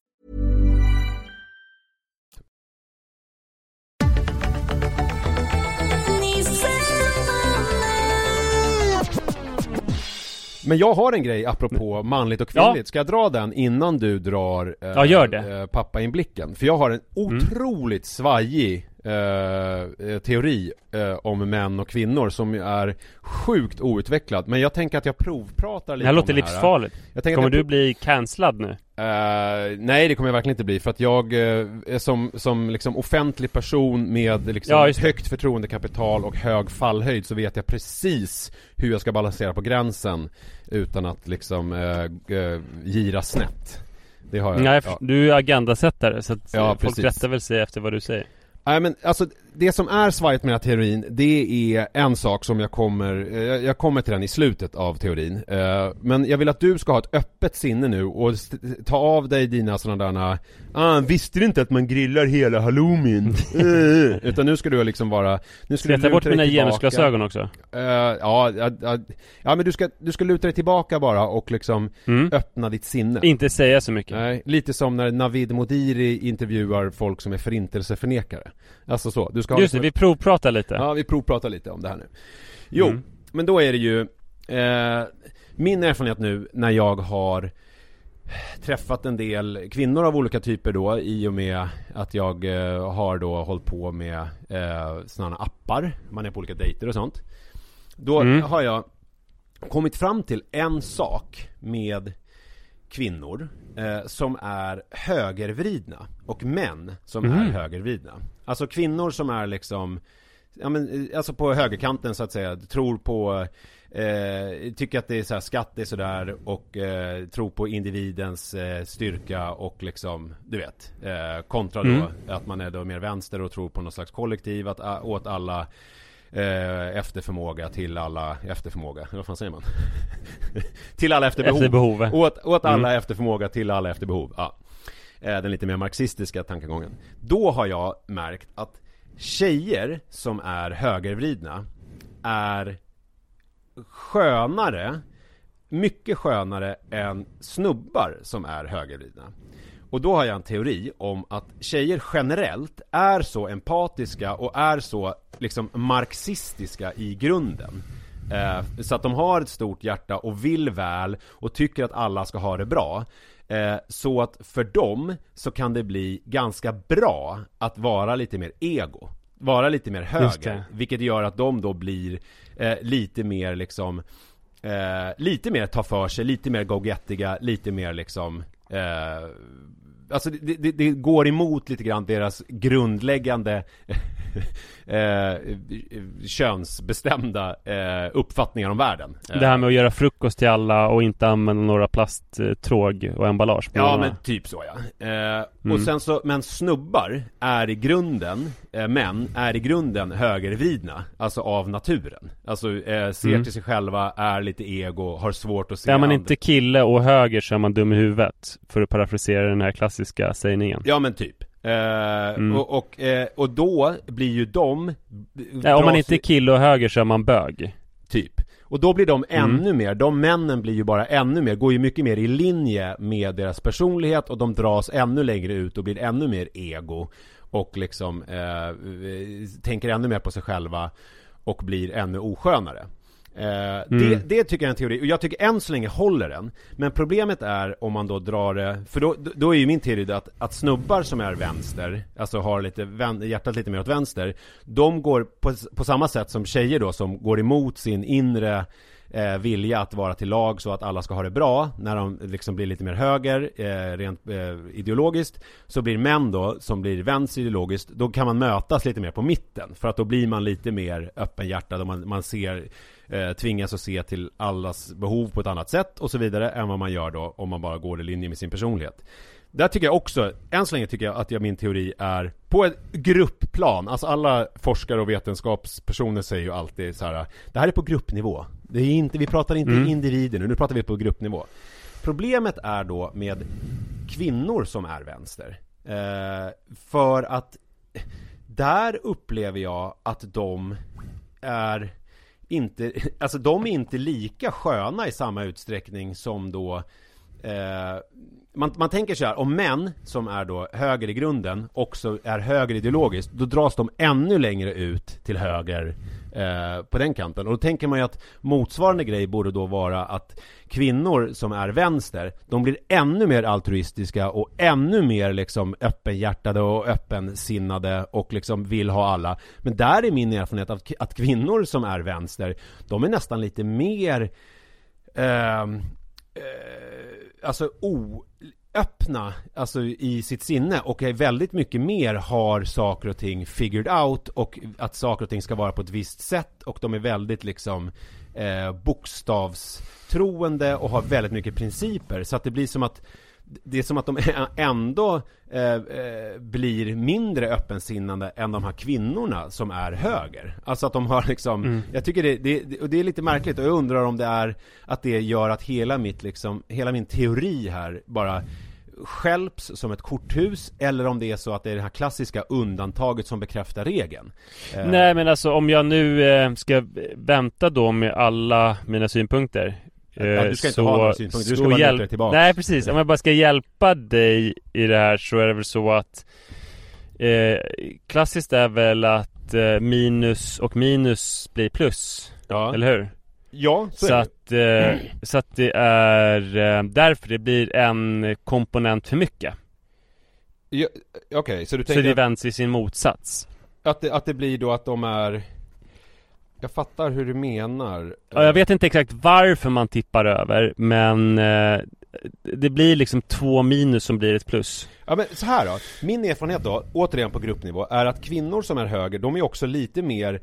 Men jag har en grej apropå manligt och kvinnligt. Ska jag dra den innan du drar eh, Ja, gör det. Mm. eh, pappainblicken? För jag har en otroligt svajig eh, eh, teori eh, om män och kvinnor som är sjukt outvecklad. Men jag tänker att jag provpratar Det lite här om låter det livsfarligt Jag Kommer jag du bli cancellad nu? Eh, nej det kommer jag verkligen inte bli för att jag är som, som liksom offentlig person med liksom Ja, det. högt förtroendekapital och hög fallhöjd så vet jag precis hur jag ska balansera på gränsen utan att liksom eh, gira snett. Det har jag. Nej, ja. du är agendasättare så att Ja, folk precis. rättar väl sig efter vad du säger. Nej men alltså det som är svajigt med den här teorin Det är en sak som jag kommer eh, Jag kommer till den i slutet av teorin Eh, Men jag vill att du ska ha ett öppet sinne nu och ta av dig dina sådana där ah, visste du inte att man grillar hela halloumin? Utan nu ska du liksom vara Nu ska Ska jag ta luta bort mina genusglasögon också? Eh, ja, ja, ja, ja men du ska, du ska luta dig tillbaka bara och liksom Mm. öppna ditt sinne Inte säga så mycket. Nej, lite som när Navid Modiri intervjuar folk som är förintelseförnekare Alltså så, du ska ha Just det, vi provpratar lite. Ja, vi provpratar lite om det här nu Jo, Mm. men då är det ju eh, Min erfarenhet nu när jag har träffat en del kvinnor av olika typer då i och med att jag eh, har då hållit på med eh, sådana appar Man är på olika dejter och sånt Då Mm. har jag kommit fram till en sak med kvinnor eh, som är högervridna och män som är Mhm. högervridna. Alltså kvinnor som är liksom Ja men eh, alltså på högerkanten så att säga, tror på eh, Tycker att det är så här, skatt är sådär och eh, tror på individens eh, styrka och liksom Du vet eh, Kontra då Mm. att man är då mer vänster och tror på någon slags kollektiv att, äh, åt alla eh, efter förmåga till alla efter förmåga, eller vad fan säger man? till alla efter behov. Efter behov. Åt, åt alla Mm. efter förmåga till alla efter behov. Ja. Eh, Den lite mer marxistiska tankegången. Då har jag märkt att tjejer som är högervridna är skönare, mycket skönare än snubbar som är högervridna. Och då har jag en teori om att tjejer generellt är så empatiska och är så liksom marxistiska i grunden. Eh, så att de har ett stort hjärta och vill väl och tycker att alla ska ha det bra. Eh, så att för dem så kan det bli ganska bra att vara lite mer ego. Vara lite mer höger. Vilket gör att de då blir eh, lite mer liksom eh, Lite mer ta för sig, lite mer go-gettiga, lite mer liksom eh, Alltså det, det, det går emot lite grann deras grundläggande eh, könsbestämda eh, uppfattningar om världen. Eh, Det här med att göra frukost till alla och inte använda några plasttråg och emballage Ja men typ så ja. Eh, Mm. Och sen så, men snubbar är i grunden, eh, män är i grunden högervridna, alltså av naturen. Alltså eh, ser Mm. till sig själva, är lite ego, har svårt att se Är man andra. inte kille och höger så är man dum i huvudet För att parafrasera den här klassiska sägningen Ja men typ. Eh, Mm. och, och, eh, och då blir ju de Nej, om man inte är kille och höger så är man bög Typ. Och då blir de Mm. ännu mer, de männen blir ju bara ännu mer, går ju mycket mer i linje med deras personlighet och de dras ännu längre ut och blir ännu mer ego och liksom eh, eh, tänker ännu mer på sig själva och blir ännu oskönare. Eh, det, Mm. det tycker jag är en teori, och jag tycker än så länge håller den. Men problemet är om man då drar det, för då, då är ju min teori att, att snubbar som är vänster, alltså har lite, vän, hjärtat lite mer åt vänster, de går på, på samma sätt som tjejer då som går emot sin inre eh, vilja att vara till lag så att alla ska ha det bra när de liksom blir lite mer höger eh, rent eh, ideologiskt så blir män då som blir vänster ideologiskt då kan man mötas lite mer på mitten för att då blir man lite mer öppenhjärtad och man, man ser eh, tvingas att se till allas behov på ett annat sätt och så vidare än vad man gör då om man bara går i linje med sin personlighet. Där tycker jag också, än så länge tycker jag att jag, min teori är på ett gruppplan, alltså alla forskare och vetenskapspersoner säger ju alltid så här. Det här är på gruppnivå. Det är inte, vi pratar inte Mm. individer nu, nu pratar vi på gruppnivå. Problemet är då med kvinnor som är vänster. Eh, för att där upplever jag att de är inte, alltså de är inte lika sköna i samma utsträckning som då eh, man, man tänker så här, om män som är då höger i grunden också är höger ideologiskt, då dras de ännu längre ut till höger eh, på den kanten. Och då tänker man ju att motsvarande grej borde då vara att kvinnor som är vänster, de blir ännu mer altruistiska och ännu mer liksom öppenhjärtade och öppensinnade och liksom vill ha alla. Men där är min erfarenhet att, att kvinnor som är vänster, de är nästan lite mer eh, eh, alltså öppna, alltså i sitt sinne och är väldigt mycket mer har saker och ting figured out och att saker och ting ska vara på ett visst sätt och de är väldigt liksom eh, bokstavstroende och har väldigt mycket principer. Så att det blir som att det är som att de ändå eh, eh, blir mindre öppensinnade än de här kvinnorna som är höger. Alltså att de har liksom, Mm. jag tycker det, det, det, och det är lite märkligt och jag undrar om det är att det gör att hela mitt liksom, hela min teori här bara skälps som ett korthus eller om det är så att det är det här klassiska undantaget som bekräftar regeln. Eh, Nej men alltså om jag nu eh, ska vänta då med alla mina synpunkter Ja, eh, du ska inte ha några synpunkter, du ska så bara hjälp- tillbaka. Nej precis, om jag bara ska hjälpa dig i det här så är det väl så att eh, Klassiskt är väl att eh, minus och minus blir plus ja. Eller hur? ja, så, Så det. att, eh, så att det är eh, därför det blir en komponent för mycket Ja, Okej, så du Så tänker det att, vänds i sin motsats att, det, att det blir då att de är Jag fattar hur du menar. Ja, jag vet inte exakt varför man tippar över men eh, Det blir liksom två minus som blir ett plus. Ja men så här då, min erfarenhet då, återigen på gruppnivå, är att kvinnor som är höger, de är också lite mer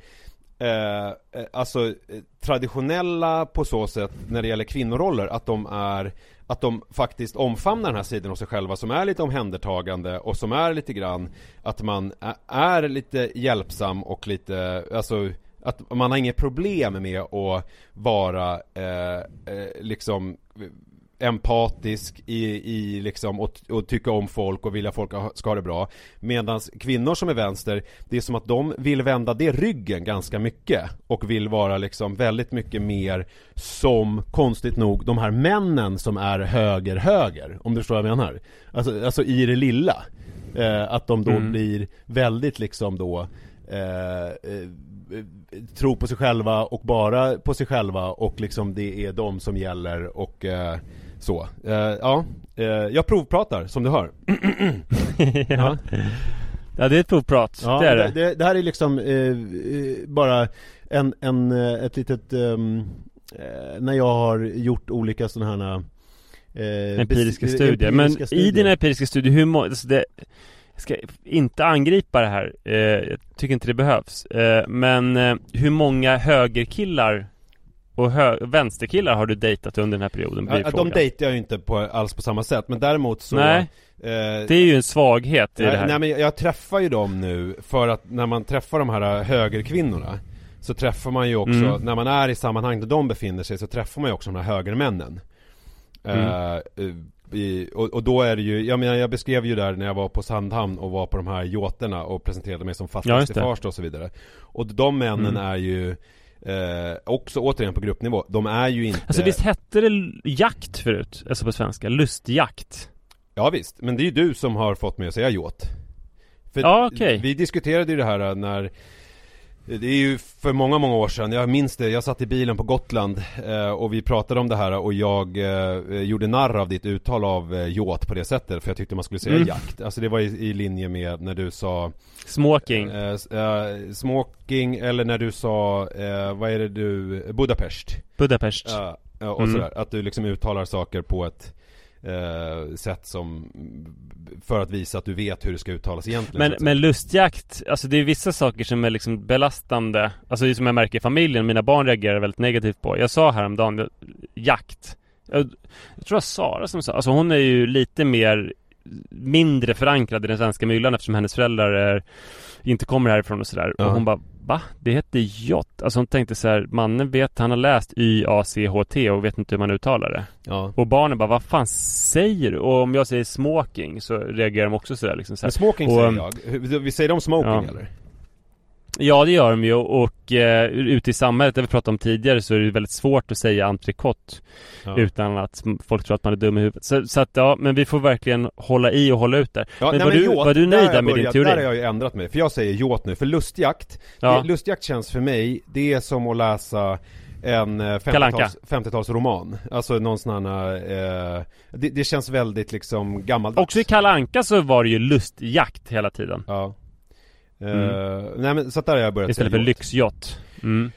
eh, eh, Alltså eh, traditionella på så sätt när det gäller kvinnoroller, att de är Att de faktiskt omfamnar den här sidan av sig själva som är lite omhändertagande och som är lite grann Att man är lite hjälpsam och lite, alltså att man har inget problem med att vara eh, eh, liksom empatisk i, i liksom och, och tycka om folk och vilja folk ska ha det bra. Medan kvinnor som är vänster Det är som att de vill vända det ryggen ganska mycket Och vill vara liksom väldigt mycket mer Som konstigt nog de här männen som är höger höger. Om du förstår vad jag menar. Alltså, alltså i det lilla. Eh, Att de då Mm. blir väldigt liksom då eh, eh, Tro på sig själva och bara på sig själva och liksom det är de som gäller och eh, så. Eh, ja, eh, jag provpratar som du hör. ja. ja det är ett provprat, Ja, det är det, det, det här är liksom eh, eh, bara en, en, eh, ett litet, ehm, eh, när jag har gjort olika sådana här Empiriska studier, men empiriska i studier. dina empiriska studier, hur må, alltså det, ska inte angripa det här, eh, jag tycker inte det behövs eh, Men eh, hur många högerkillar och hö- vänsterkillar har du dejtat under den här perioden? Ja, de dejtar jag ju inte på, alls på samma sätt, men däremot så Nej, eh, det är ju en svaghet i nej, det här nej men jag, träffar ju dem nu för att när man träffar de här högerkvinnorna Så träffar man ju också, Mm. när man är i sammanhang där de befinner sig så träffar man ju också de här högermännen Mm. Eh, eh, i, och, och då är det ju, jag menar jag beskrev ju där när jag var på Sandhamn och var på de här yachterna och presenterade mig som Ja, det. Farsta och så vidare Och de männen Mm. är ju eh, också återigen på gruppnivå, de är ju inte Alltså visst hette det jakt förut? Alltså på svenska, lustjakt? Ja visst, men det är ju du som har fått mig att säga yacht För Ja, okej. Vi diskuterade ju det här när Det är ju för många, många år sedan, jag minns det, jag satt i bilen på Gotland eh, och vi pratade om det här och jag eh, gjorde narr av ditt uttal av eh, yacht på det sättet för jag tyckte man skulle säga Mm. jakt Alltså det var i, i linje med när du sa Smoking? eh, eh, Smoking eller när du sa, eh, vad är det du, Budapest Budapest? Och Mm. sådär. Att du liksom uttalar saker på ett eh, sätt som för att visa att du vet hur det ska uttalas egentligen. Men, men lustjakt, alltså det är vissa saker som är liksom belastande. Alltså som jag märker i familjen, mina barn reagerar väldigt negativt på. Jag sa häromdagen, jag- jakt. Jag, jag tror var Sara som sa, alltså hon är ju lite mer Mindre förankrad i den svenska myllan eftersom hennes föräldrar är, inte kommer härifrån och sådär Ja. Och hon bara Va? Det heter jott? Alltså hon tänkte så här, mannen vet, han har läst Y-A-C-H-T och vet inte hur man uttalar det Ja. Och barnen bara, vad fan säger du? Och om jag säger smoking så reagerar de också sådär liksom så här. Men smoking Och, säger um, jag. Vi säger de smoking ja. eller? Ja det gör de ju och eh, ute i samhället, det vi pratade om tidigare, så är det väldigt svårt att säga entrecote Ja. Utan att folk tror att man är dum i huvudet så, så att ja, men vi får verkligen hålla i och hålla ut där Ja, Men nej, var du- yacht, var du nöjd där med din börjat- teori? Där har jag ju ändrat mig, för jag säger yacht nu, för lustjakt Ja. det, Lustjakt känns för mig, det är som att läsa en eh, Kalle Anka. 50-tals 50-talsroman Alltså någon sån här, eh, det, det känns väldigt liksom gammaldags Också i Kalle Anka så var det ju lustjakt hela tiden Ja Mm. Nej men så att där har jag börjat Istället för lyxjott mm.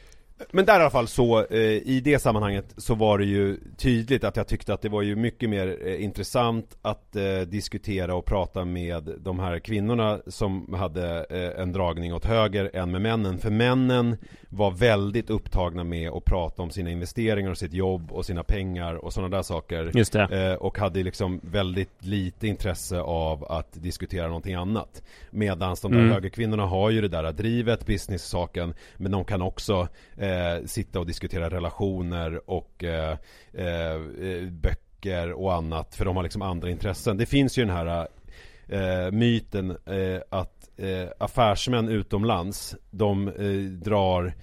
Men där i alla fall så, eh, i det sammanhanget så var det ju tydligt att jag tyckte att det var ju mycket mer eh, intressant att eh, diskutera och prata med de här kvinnorna som hade eh, en dragning åt höger än med männen. För männen var väldigt upptagna med att prata om sina investeringar och sitt jobb och sina pengar och sådana där saker. Just det. Eh, och hade liksom väldigt lite intresse av att diskutera någonting annat. Medan de där Mm. högerkvinnorna har ju det där drivet, business-saken, men de kan också eh, Eh, sitta och diskutera relationer och eh, eh, böcker och annat, för de har liksom andra intressen. Det finns ju den här eh, myten eh, att eh, affärsmän utomlands, de eh, drar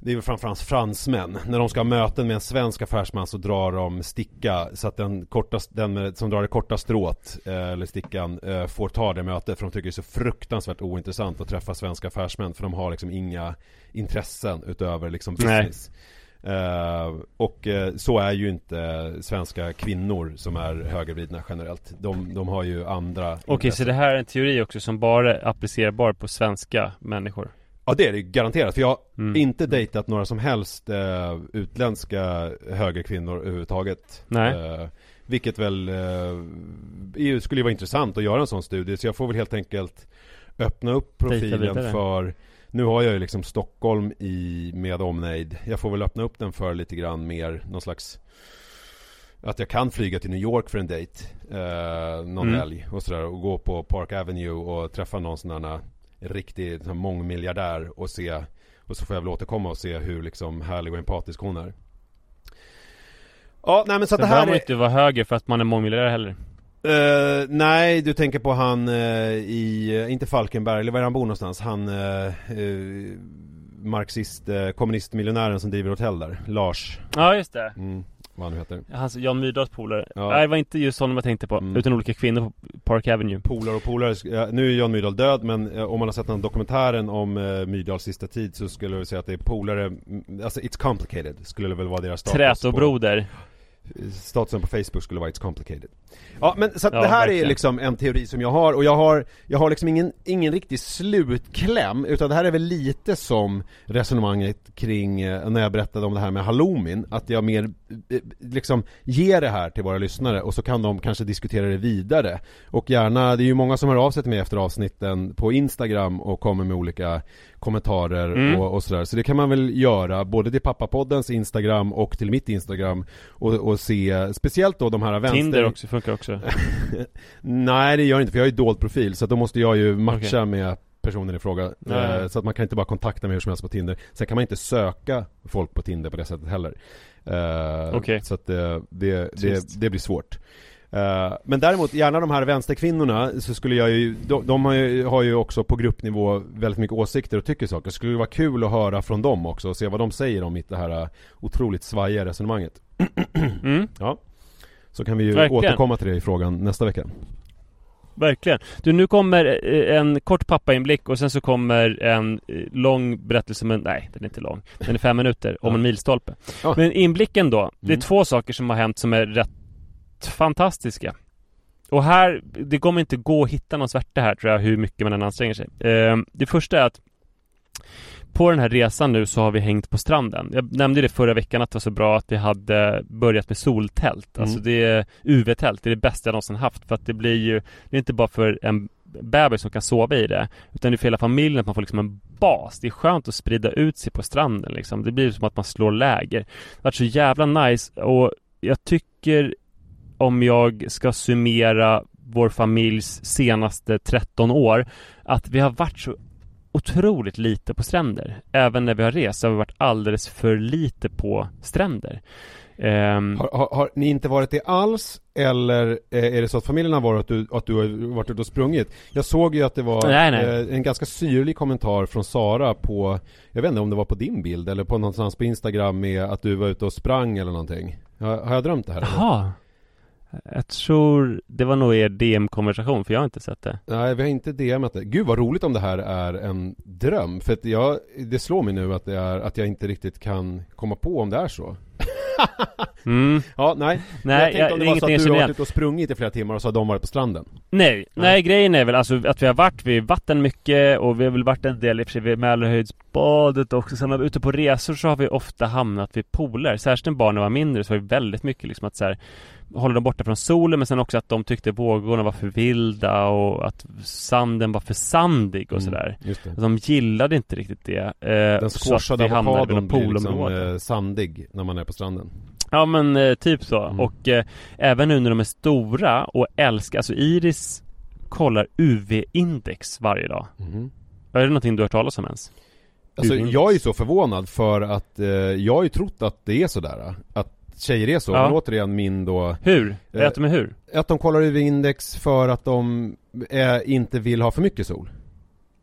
det är väl framförallt fransmän. När de ska ha möten med en svensk affärsman så drar de sticka så att den, korta, den som drar det korta strået, eh, eller stickan, eh, får ta det mötet. För de tycker det är så fruktansvärt ointressant att träffa svenska affärsmän. För de har liksom inga intressen utöver liksom business. Eh, och eh, så är ju inte svenska kvinnor som är högervridna generellt. De, de har ju andra Okej, så intressen. det här är en teori också som bara är applicerbar på svenska människor? Ja det är det garanterat, för jag har Mm. inte dejtat några som helst eh, utländska högerkvinnor överhuvudtaget Nej. eh, Vilket väl eh, skulle ju vara intressant att göra en sån studie, så jag får väl helt enkelt öppna upp profilen för Nu har jag ju liksom Stockholm i, med omnejd Jag får väl öppna upp den för lite grann mer, någon slags att jag kan flyga till New York för en dejt eh, Någon Mm. helg och sådär och gå på Park Avenue och träffa någon sån här riktig sån här mångmiljardär och se Och så får jag väl återkomma och se hur liksom härlig och empatisk hon är. Ja, nej men så att det behöver här är... inte vara höger för att man är mångmiljardär heller. Eh, nej, du tänker på han eh, i, eh, inte Falkenberg, eller var är han bor någonstans? Han eh, marxist, kommunistmiljonären som driver hotell där, Lars, Ja, just det. Mm, vad han nu heter. Hans, Jan Myrdals polare Ja. Nej, det var inte just honom jag tänkte på Mm. Utan olika kvinnor på Park Avenue Polare och polare, nu är Jan Myrdal död men eh, om man har sett den dokumentären om eh, Myrdals sista tid så skulle jag säga att det är polare, mm, alltså it's complicated skulle det väl vara deras status på- Trätobroder Statusen på Facebook skulle vara It's complicated Ja men så att Ja, det här är verkligen. liksom en teori som jag har och jag har Jag har liksom ingen, ingen riktig slutkläm utan det här är väl lite som resonemanget kring eh, när jag berättade om det här med halloumin Att jag mer eh, liksom ger det här till våra lyssnare och så kan de kanske diskutera det vidare Och gärna, det är ju många som hör av sig till mig efter avsnitten på Instagram och kommer med olika kommentarer Mm. och, och sådär Så det kan man väl göra både till pappapoddens Instagram och till mitt Instagram och, och se, speciellt då de här vänster... Tinder också, funkar också Nej det gör det inte för jag har ju dold profil så att då måste jag ju matcha Okej. med personen i fråga. Eh, Så att man kan inte bara kontakta mig hur som helst på Tinder Sen kan man inte söka folk på Tinder på det sättet heller Eh, Okej. Så att det, det, Trist. det, det blir svårt Eh, Men däremot, gärna de här vänsterkvinnorna så skulle jag ju, de, de har, ju, har ju också på gruppnivå väldigt mycket åsikter och tycker saker. Skulle det vara kul att höra från dem också och se vad de säger om mitt det här eh, otroligt svajiga resonemanget. mm. Ja. Så kan vi ju Verkligen. återkomma till det i frågan nästa vecka. Verkligen. Du, nu kommer eh, en kort pappainblick och sen så kommer en eh, lång berättelse men nej, den är inte lång. Den är fem minuter om en milstolpe. Ja. Men inblicken då, det är Mm. två saker som har hänt som är rätt fantastiska. Och här, det kommer inte gå att hitta någon svärta här tror jag, hur mycket man än anstränger sig. Eh, det första är att på den här resan nu så har vi hängt på stranden. Jag nämnde det förra veckan att det var så bra att vi hade börjat med soltält. Mm. Alltså det är UV-tält, det är det bästa jag någonsin haft. För att det blir ju, det är inte bara för en bebis som kan sova i det. Utan det är för hela familjen att man får liksom en bas. Det är skönt att sprida ut sig på stranden liksom. Det blir som att man slår läger. Det har varit så jävla nice och jag tycker om jag ska summera vår familjs senaste 13 år att vi har varit så otroligt lite på stränder. Även när vi har rest så har vi varit alldeles för lite på stränder. Ehm, Har, har, har ni inte varit det alls? Eller eh, är det så att familjen har varit att du, att du har varit ute och sprungit? Jag såg ju att det var Nej, nej. Eh, en ganska syrlig kommentar från Sara på Jag vet inte om det var på din bild eller på någonstans på Instagram med att du var ute och sprang eller någonting Har, har jag drömt det här? Jaha. Jag tror det var nog er DM-konversation för jag har inte sett det. Nej, vi har inte DMat det. Gud vad roligt om det här är en dröm. För att jag, det slår mig nu att, det är, att jag inte riktigt kan komma på om det är så. Mm. Ja, nej. Nej, jag tänkte jag, om det var så att du har varit ute och sprungit i flera timmar och så har de varit på stranden. Nej, nej, Nej. grejen är väl alltså att vi har varit vid vatten mycket och vi har väl varit en del i och för sig vid badet också. Sen när vi är ute på resor så har vi ofta hamnat vid pooler. Särskilt när barnen var mindre så var det väldigt mycket liksom att så här, hålla dem borta från solen men sen också att de tyckte vågorna var för vilda och att sanden var för sandig och sådär. Mm, just det. De gillade inte riktigt det. Eh, Den squashade avokadon blir liksom eh, sandig när man är på stranden. Ja men eh, typ så. Mm. Och eh, även nu när de är stora och älskar, alltså Iris kollar UV-index varje dag. Mhm. Är det någonting du har hört talas om ens? Alltså jag är så förvånad för att eh, jag har ju trott att det är sådär Att tjejer är så, Ja. men återigen min då Hur? Eh, Äter med hur? Att de kollar UV-index för att de eh, inte vill ha för mycket sol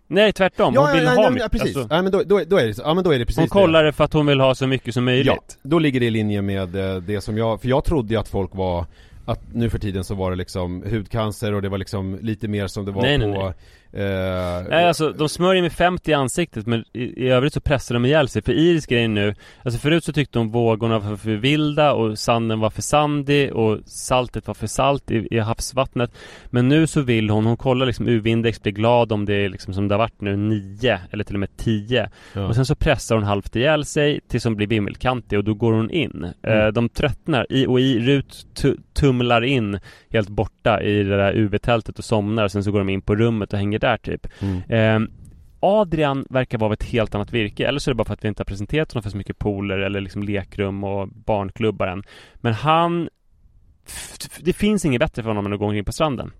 Nej tvärtom, hon vill nej, ha nej, mycket. ja, precis. Alltså, ja, men då, då, då är det. Ja men då är det precis hon kollar det för att hon vill ha så mycket som möjligt. Ja, då ligger det i linje med eh, det som jag, för jag trodde ju att folk var att nu för tiden så var det liksom hudcancer och det var liksom lite mer som det var Nej, på nej, Eh, Nej alltså de smörjer med 50 i ansiktet men i, i övrigt så pressar de ihjäl sig För Iris grejen nu Alltså förut så tyckte hon vågorna var för vilda och sanden var för sandig och saltet var för salt i, i havsvattnet Men nu så vill hon, hon kollar liksom UV-index, blir glad om det är liksom som det har varit nu 9 eller till och med 10 Ja. Och sen så pressar hon halvt ihjäl sig tills hon blir vimmelkantig och då går hon in Mm. eh, De tröttnar i, och i Rut tu, tumlar in helt borta i det där UV-tältet och somnar sen så går de in på rummet och hänger där typ. Mm. Eh, Adrian verkar vara av ett helt annat virke Eller så är det bara för att vi inte har presenterat honom för så mycket pooler eller liksom lekrum och barnklubbar än. Men han Det finns inget bättre för honom än att gå omkring på stranden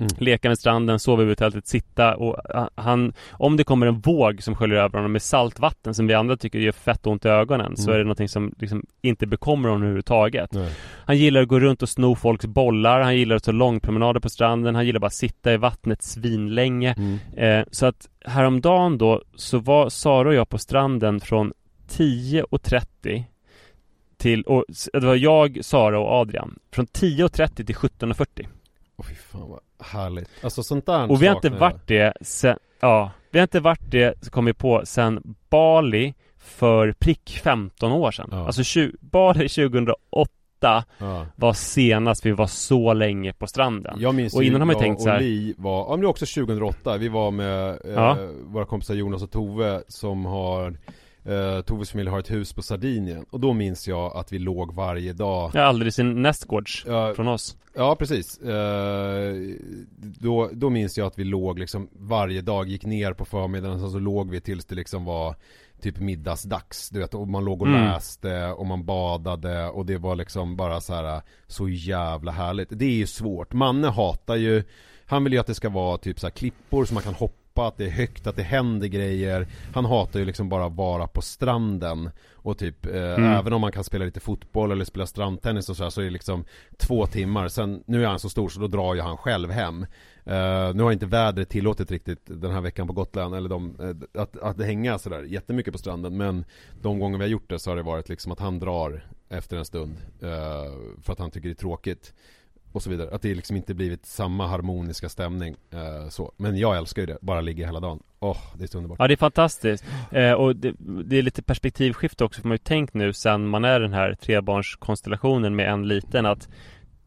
Mm. Leka med stranden, sova över tältet, sitta och ah, han Om det kommer en våg som sköljer över honom med saltvatten som vi andra tycker gör fett ont i ögonen Så Mm. är det någonting som liksom inte bekommer honom överhuvudtaget Nej. han gillar att gå runt och sno folks bollar, han gillar att ta långpromenader på stranden, han gillar bara att sitta i vattnet svinlänge. Mm. Eh, så att häromdagen då så var Sara och jag på stranden från 10.30 till, och det var jag, Sara och Adrian. Från 10.30 till 17.40. Åh fy fan vad härligt Alltså sånt där Och vi har inte varit det sen, ja, vi har inte varit det, så kom vi på, sen Bali för prick 15 år sedan. Ja. Alltså tju- Bali 2008 ja. var senast vi var så länge på stranden. Jag minns Och ju innan har man ju jag tänkt så här- Li var, ja men det var också 2008, vi var med eh, Ja. våra kompisar Jonas och Tove som har eh, Toves familj har ett hus på Sardinien och då minns jag att vi låg varje dag Ja, aldrig sin nästgårds Ja, från oss. Ja precis, eh, då, då minns jag att vi låg liksom varje dag, gick ner på förmiddagen och så låg vi tills det liksom var typ middagsdags, du vet, och man låg och Mm. läste och man badade och det var liksom bara så här så jävla härligt. Det är ju svårt, Manne hatar ju, han vill ju att det ska vara typ så här klippor som man kan hoppa, att det är högt, att det händer grejer. Han hatar ju liksom bara vara på stranden och typ, eh, Mm. även om man kan spela lite fotboll eller spela strandtennis och så här, så är det liksom två timmar, sen, nu är han så stor så då drar ju han själv hem. Eh, nu har inte vädret tillåtit riktigt den här veckan på Gotland, eller de, eh, att, att hänga sådär jättemycket på stranden, men de gånger vi har gjort det så har det varit liksom att han drar efter en stund, eh, för att han tycker det är tråkigt. Och så vidare, att det liksom inte blivit samma harmoniska stämning eh, så. Men jag älskar ju det, bara ligga hela dagen. Åh, det är så underbart. Ja, det är fantastiskt. Eh, och det, det är lite perspektivskifte också, för man har ju tänkt nu sen man är den här trebarnskonstellationen med en liten att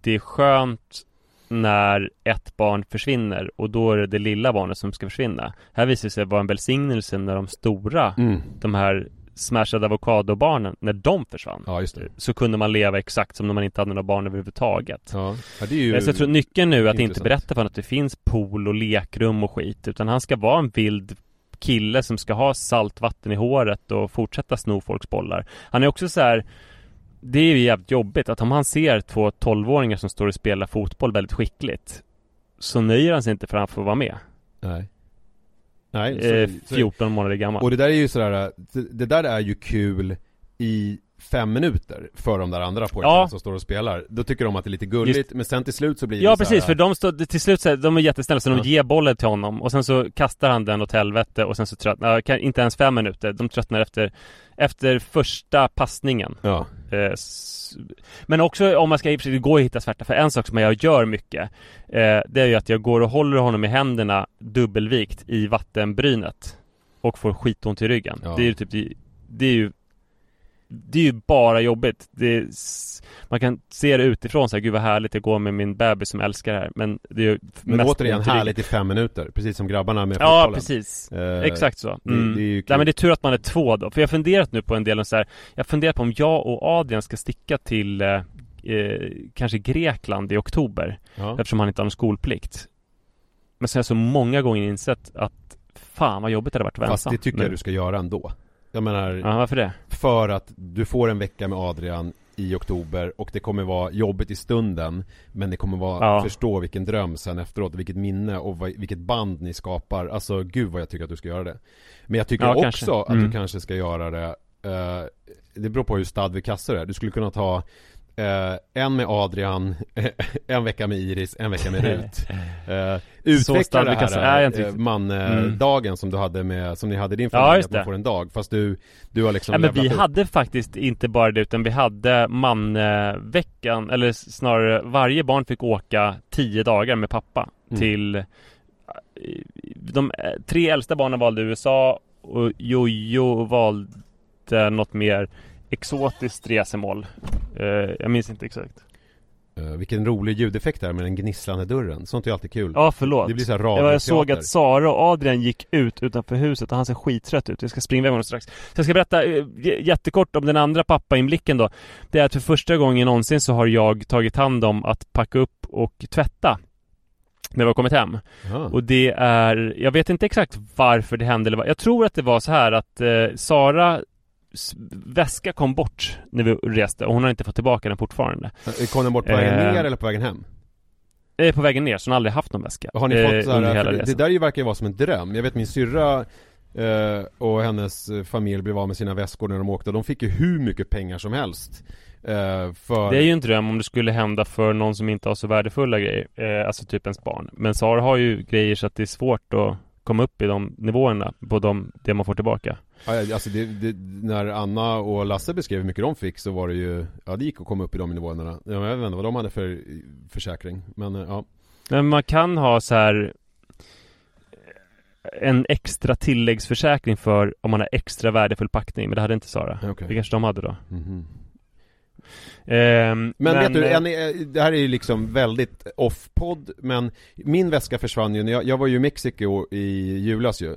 det är skönt när ett barn försvinner och då är det det lilla barnet som ska försvinna. Här visar det sig vara en välsignelse när de stora, Mm. de här smashade avokadobarnen, när de försvann. Ja, just det. Så kunde man leva exakt som när man inte hade några barn överhuvudtaget. Ja, ja det är ju... Så jag tror nyckeln nu är att inte intressant. berätta för honom att det finns pool och lekrum och skit Utan han ska vara en vild kille som ska ha salt vatten i håret och fortsätta sno folks bollar Han är också så här Det är ju jävligt jobbigt att om han ser två 12-åringar som står och spelar fotboll väldigt skickligt Så nöjer han sig inte för att han får vara med Nej. Nej, eh, så, så, 14 månader gammal. Och det där är ju sådär, det där är ju kul i fem minuter för de där andra pojkarna Ja. som står och spelar. Då tycker de att det är lite gulligt, Just- men sen till slut så blir Ja det så precis, här, för de står, till slut så de är jättesnälla så de Ja. ger bollen till honom och sen så kastar han den åt helvete och sen så tröttnar, ja, kan- inte ens fem minuter, de tröttnar efter Efter första passningen Ja, Eh, Men också om man ska, i och det går att hitta svärta för en sak som jag gör mycket eh, Det är ju att jag går och håller honom i händerna dubbelvikt i vattenbrynet Och får skitont i ryggen Ja. Det är ju typ det, det är ju det är ju bara jobbigt. Det är, man kan se det utifrån så här, gud vad härligt jag går med min bebis som älskar det här. Men det är ju Men mest återigen härligt i fem minuter, precis som grabbarna med Ja, fotbollen. precis. Eh, Exakt så. det- Mm. det är ju kul. Nej men det är tur att man är två då. För jag har funderat nu på en del så här. Jag funderar på om jag och Adrian ska sticka till eh, eh, kanske Grekland i oktober. Ja. Eftersom han inte har någon skolplikt. Men sen har jag så många gånger insett att fan vad jobbigt det hade varit att vara Fast ensam. det tycker nu. jag du ska göra ändå. Jag menar, Ja, varför det? för att du får en vecka med Adrian i oktober och det kommer vara jobbigt i stunden Men det kommer vara, Ja. förstå vilken dröm sen efteråt, vilket minne och vad, vilket band ni skapar Alltså gud vad jag tycker att du ska göra det Men jag tycker Ja, också kanske. att Mm. du kanske ska göra det eh, Det beror på hur stad vid kassor är Du skulle kunna ta eh, en med Adrian, en vecka med Iris, en vecka med Rut eh, Utveckla det här riktigt. man-dagen som du hade med, som ni hade din Ja, familj, just att man får en dag Fast du, du har liksom Nej men vi upp. hade faktiskt inte bara det utan vi hade manveckan Eller snarare varje barn fick åka tio dagar med pappa Mm. till eh, De tre äldsta barnen valde USA och Jojo valde något mer exotiskt resemål Eh, Jag minns inte exakt Uh, vilken rolig ljudeffekt där med den gnisslande dörren. Sånt är alltid kul. Ja förlåt Det blir så här Ja, Jag radioteater. såg att Sara och Adrian gick ut utanför huset och han ser skittrött ut. Jag ska springa iväg honom strax. Så jag ska berätta eh, jättekort om den andra pappainblicken då. Det är att för första gången någonsin så har jag tagit hand om att packa upp och tvätta. När vi har kommit hem. Ja. Och det är, jag vet inte exakt varför det hände eller vad. Jag tror att det var så här att eh, Sara väska kom bort när vi reste och hon har inte fått tillbaka den fortfarande. Kom den bort på vägen Eh, ner eller på vägen hem? Är på vägen ner så hon har aldrig haft någon väska. Har ni eh, fått så under här, hela för det, det där ju verkar vara som en dröm. Jag vet min syrra eh, och hennes eh, familj blev av med sina väskor när de åkte. De fick ju hur mycket pengar som helst. Eh, för... Det är ju en dröm om det skulle hända för någon som inte har så värdefulla grejer, eh, alltså typ ens barn. Men Sara har ju grejer så att det är svårt att komma upp i de nivåerna på de, det man får tillbaka. Alltså det, det, när Anna och Lasse beskrev hur mycket de fick så var det ju, ja det gick att komma upp i de nivåerna. Ja, men jag vet inte vad de hade för försäkring. Men eh, ja. Men man kan ha så här en extra tilläggsförsäkring för om man har extra värdefull packning, men det hade inte Sara. Okej. Det kanske de hade då. Mhm. Ehm, Men, vet du, eh, en, eh, det här är ju liksom väldigt off-podd Men min väska försvann ju när jag, jag var ju i Mexiko i julas ju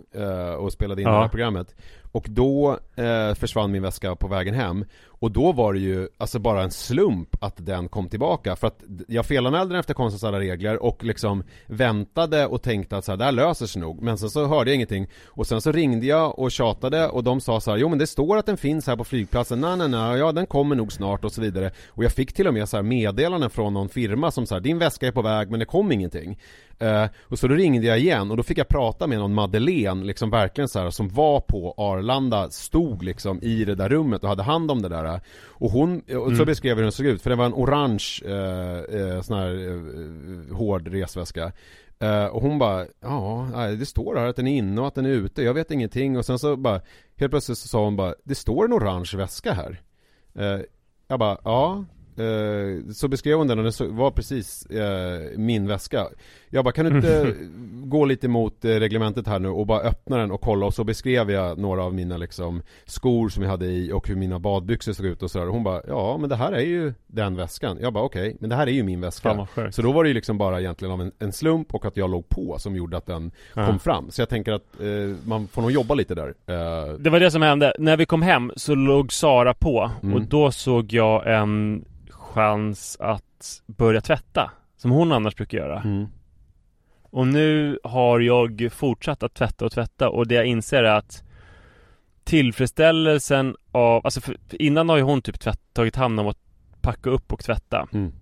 Och spelade in Ja. det här programmet och då eh, försvann min väska på vägen hem. Och då var det ju alltså bara en slump att den kom tillbaka. För att jag felanmälde den efter konstens alla regler och liksom väntade och tänkte att så här, det här löser sig nog. Men sen så hörde jag ingenting. Och sen så ringde jag och tjatade och de sa så här, jo men det står att den finns här på flygplatsen. Nej nej nej, ja den kommer nog snart. Och så vidare. Och jag fick till och med så här meddelanden från någon firma som sa din väska är på väg men det kom ingenting. Eh, och så då ringde jag igen och då fick jag prata med någon Madeleine, liksom verkligen så här, som var på Arlanda, stod liksom i det där rummet och hade hand om det där. Och hon, och så Mm. beskrev jag hur den såg ut, för det var en orange eh, eh, sån här eh, hård resväska. Eh, och hon bara, ja, det står här att den är inne och att den är ute, jag vet ingenting. Och sen så bara, helt plötsligt så sa hon bara, det står en orange väska här. Eh, jag bara, ja. Eh, så beskrev hon den och så- var precis eh, min väska. Jag bara, kan du inte gå lite mot eh, reglementet här nu och bara öppna den och kolla och så beskrev jag några av mina liksom skor som jag hade i och hur mina badbyxor såg ut och sådär. Hon bara, ja men det här är ju den väskan. Jag bara, okej, men det här är ju min väska. Så då var det ju liksom bara egentligen av en, en slump och att jag låg på som gjorde att den Ja. kom fram. Så jag tänker att eh, man får nog jobba lite där. Eh, Det var det som hände. När vi kom hem så låg Sara på Mm. och då såg jag en chans att börja tvätta. Som hon annars brukar göra. mm. Och nu har jag fortsatt att tvätta och tvätta och det jag inser är att tillfredsställelsen av, alltså för, innan har ju hon typ tvätt, tagit hand om att packa upp och tvätta. Mm.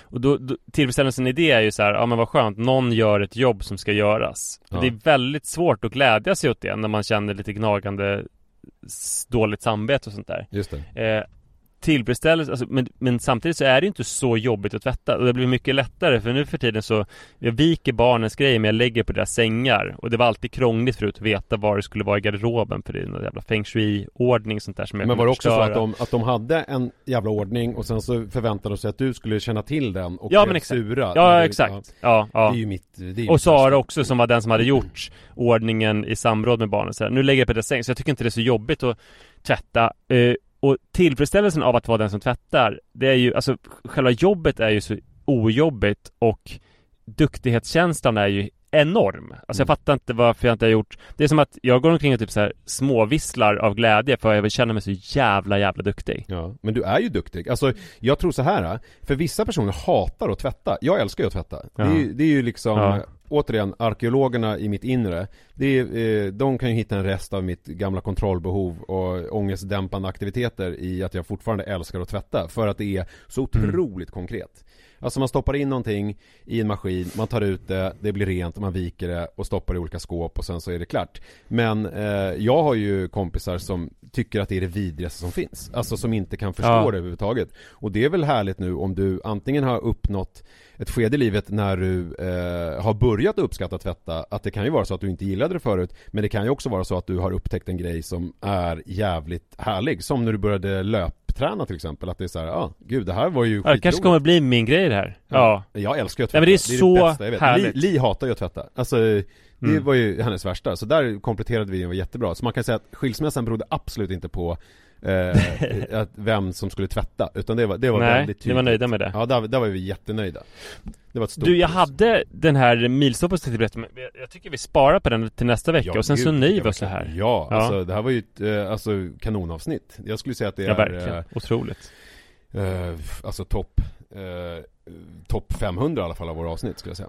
Och då, då, tillfredsställelsen i det är ju så här, ja men vad skönt, någon gör ett jobb som ska göras. Ja. Det är väldigt svårt att glädja sig åt det när man känner lite gnagande dåligt samvete och sånt där. Just det. Eh, tillfredsställelse, alltså, men, men samtidigt så är det inte så jobbigt att tvätta. Och det blir mycket lättare för nu för tiden så Jag viker barnens grejer men jag lägger på deras sängar. Och det var alltid krångligt förut att veta var det skulle vara i garderoben för det är någon jävla feng shui-ordning sånt där som jag Men var det också så förstöra. att de, att de hade en jävla ordning och sen så förväntade de sig att du skulle känna till den och Ja men exakt, sura? ja Det- exakt, ja, ja. Det är ju mitt, det är ju Och Sara också som var den som hade gjort ordningen i samråd med barnen. Så här. Nu lägger jag på deras säng. Så jag tycker inte det är så jobbigt att tvätta. Eh, och tillfredsställelsen av att vara den som tvättar, det är ju, alltså själva jobbet är ju så ojobbigt och duktighetskänslan är ju enorm. Alltså jag fattar inte varför jag inte har gjort Det är som att jag går omkring och typ så här småvisslar av glädje för jag känna mig så jävla jävla duktig. Ja, men du är ju duktig. Alltså, jag tror så här. för vissa personer hatar att tvätta. Jag älskar ju att tvätta. Det, är, ju- det är ju liksom, Ja. Återigen, arkeologerna i mitt inre. Det är, eh, de kan ju hitta en rest av mitt gamla kontrollbehov och ångestdämpande aktiviteter i att jag fortfarande älskar att tvätta. För att det är så otroligt konkret. Alltså man stoppar in någonting i en maskin, man tar ut det, det blir rent, man viker det och stoppar i olika skåp och sen så är det klart. Men eh, jag har ju kompisar som tycker att det är det vidrigaste som finns. Alltså som inte kan förstå Ja. det överhuvudtaget. Och det är väl härligt nu om du antingen har uppnått ett skede i livet när du eh, har börjat uppskatta tvätta, att det kan ju vara så att du inte gillade det förut, men det kan ju också vara så att du har upptäckt en grej som är jävligt härlig, som när du började löpträna till exempel, att det är så här, ja, ah, gud det här var ju Ja, det kanske kommer bli min grej det här. Ja. Jag älskar ju att Ja, tvätta, men det är så bästa jag vet. härligt. Li, Li hatar ju att tvätta, alltså det Mm. var ju hennes värsta, så där kompletterade vi och var jättebra. Så man kan säga att skilsmässan berodde absolut inte på eh, att vem som skulle tvätta, utan det var, det var Nej, väldigt tydligt. ni var nöjda med det. Ja, där, där var vi jättenöjda. Det var ett stort Du, jag plus. hade den här milstolpen som jag men jag- tycker vi sparar på den till nästa vecka Ja, och sen gud, så nöjer vi oss så här. Ja, Ja. alltså det här var ju ett eh, alltså, kanonavsnitt. Jag skulle säga att det Ja, är verkligen. eh, Otroligt. eh, alltså topp eh, topp 500 i alla fall av våra avsnitt skulle jag säga.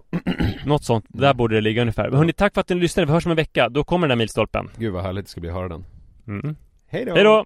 Något sånt, där borde det ligga ungefär. Hörni, tack för att ni lyssnade. Vi hörs om en vecka. Då kommer den här milstolpen. Gud vad härligt det ska bli att höra den. Mm. Hej då! Hej då!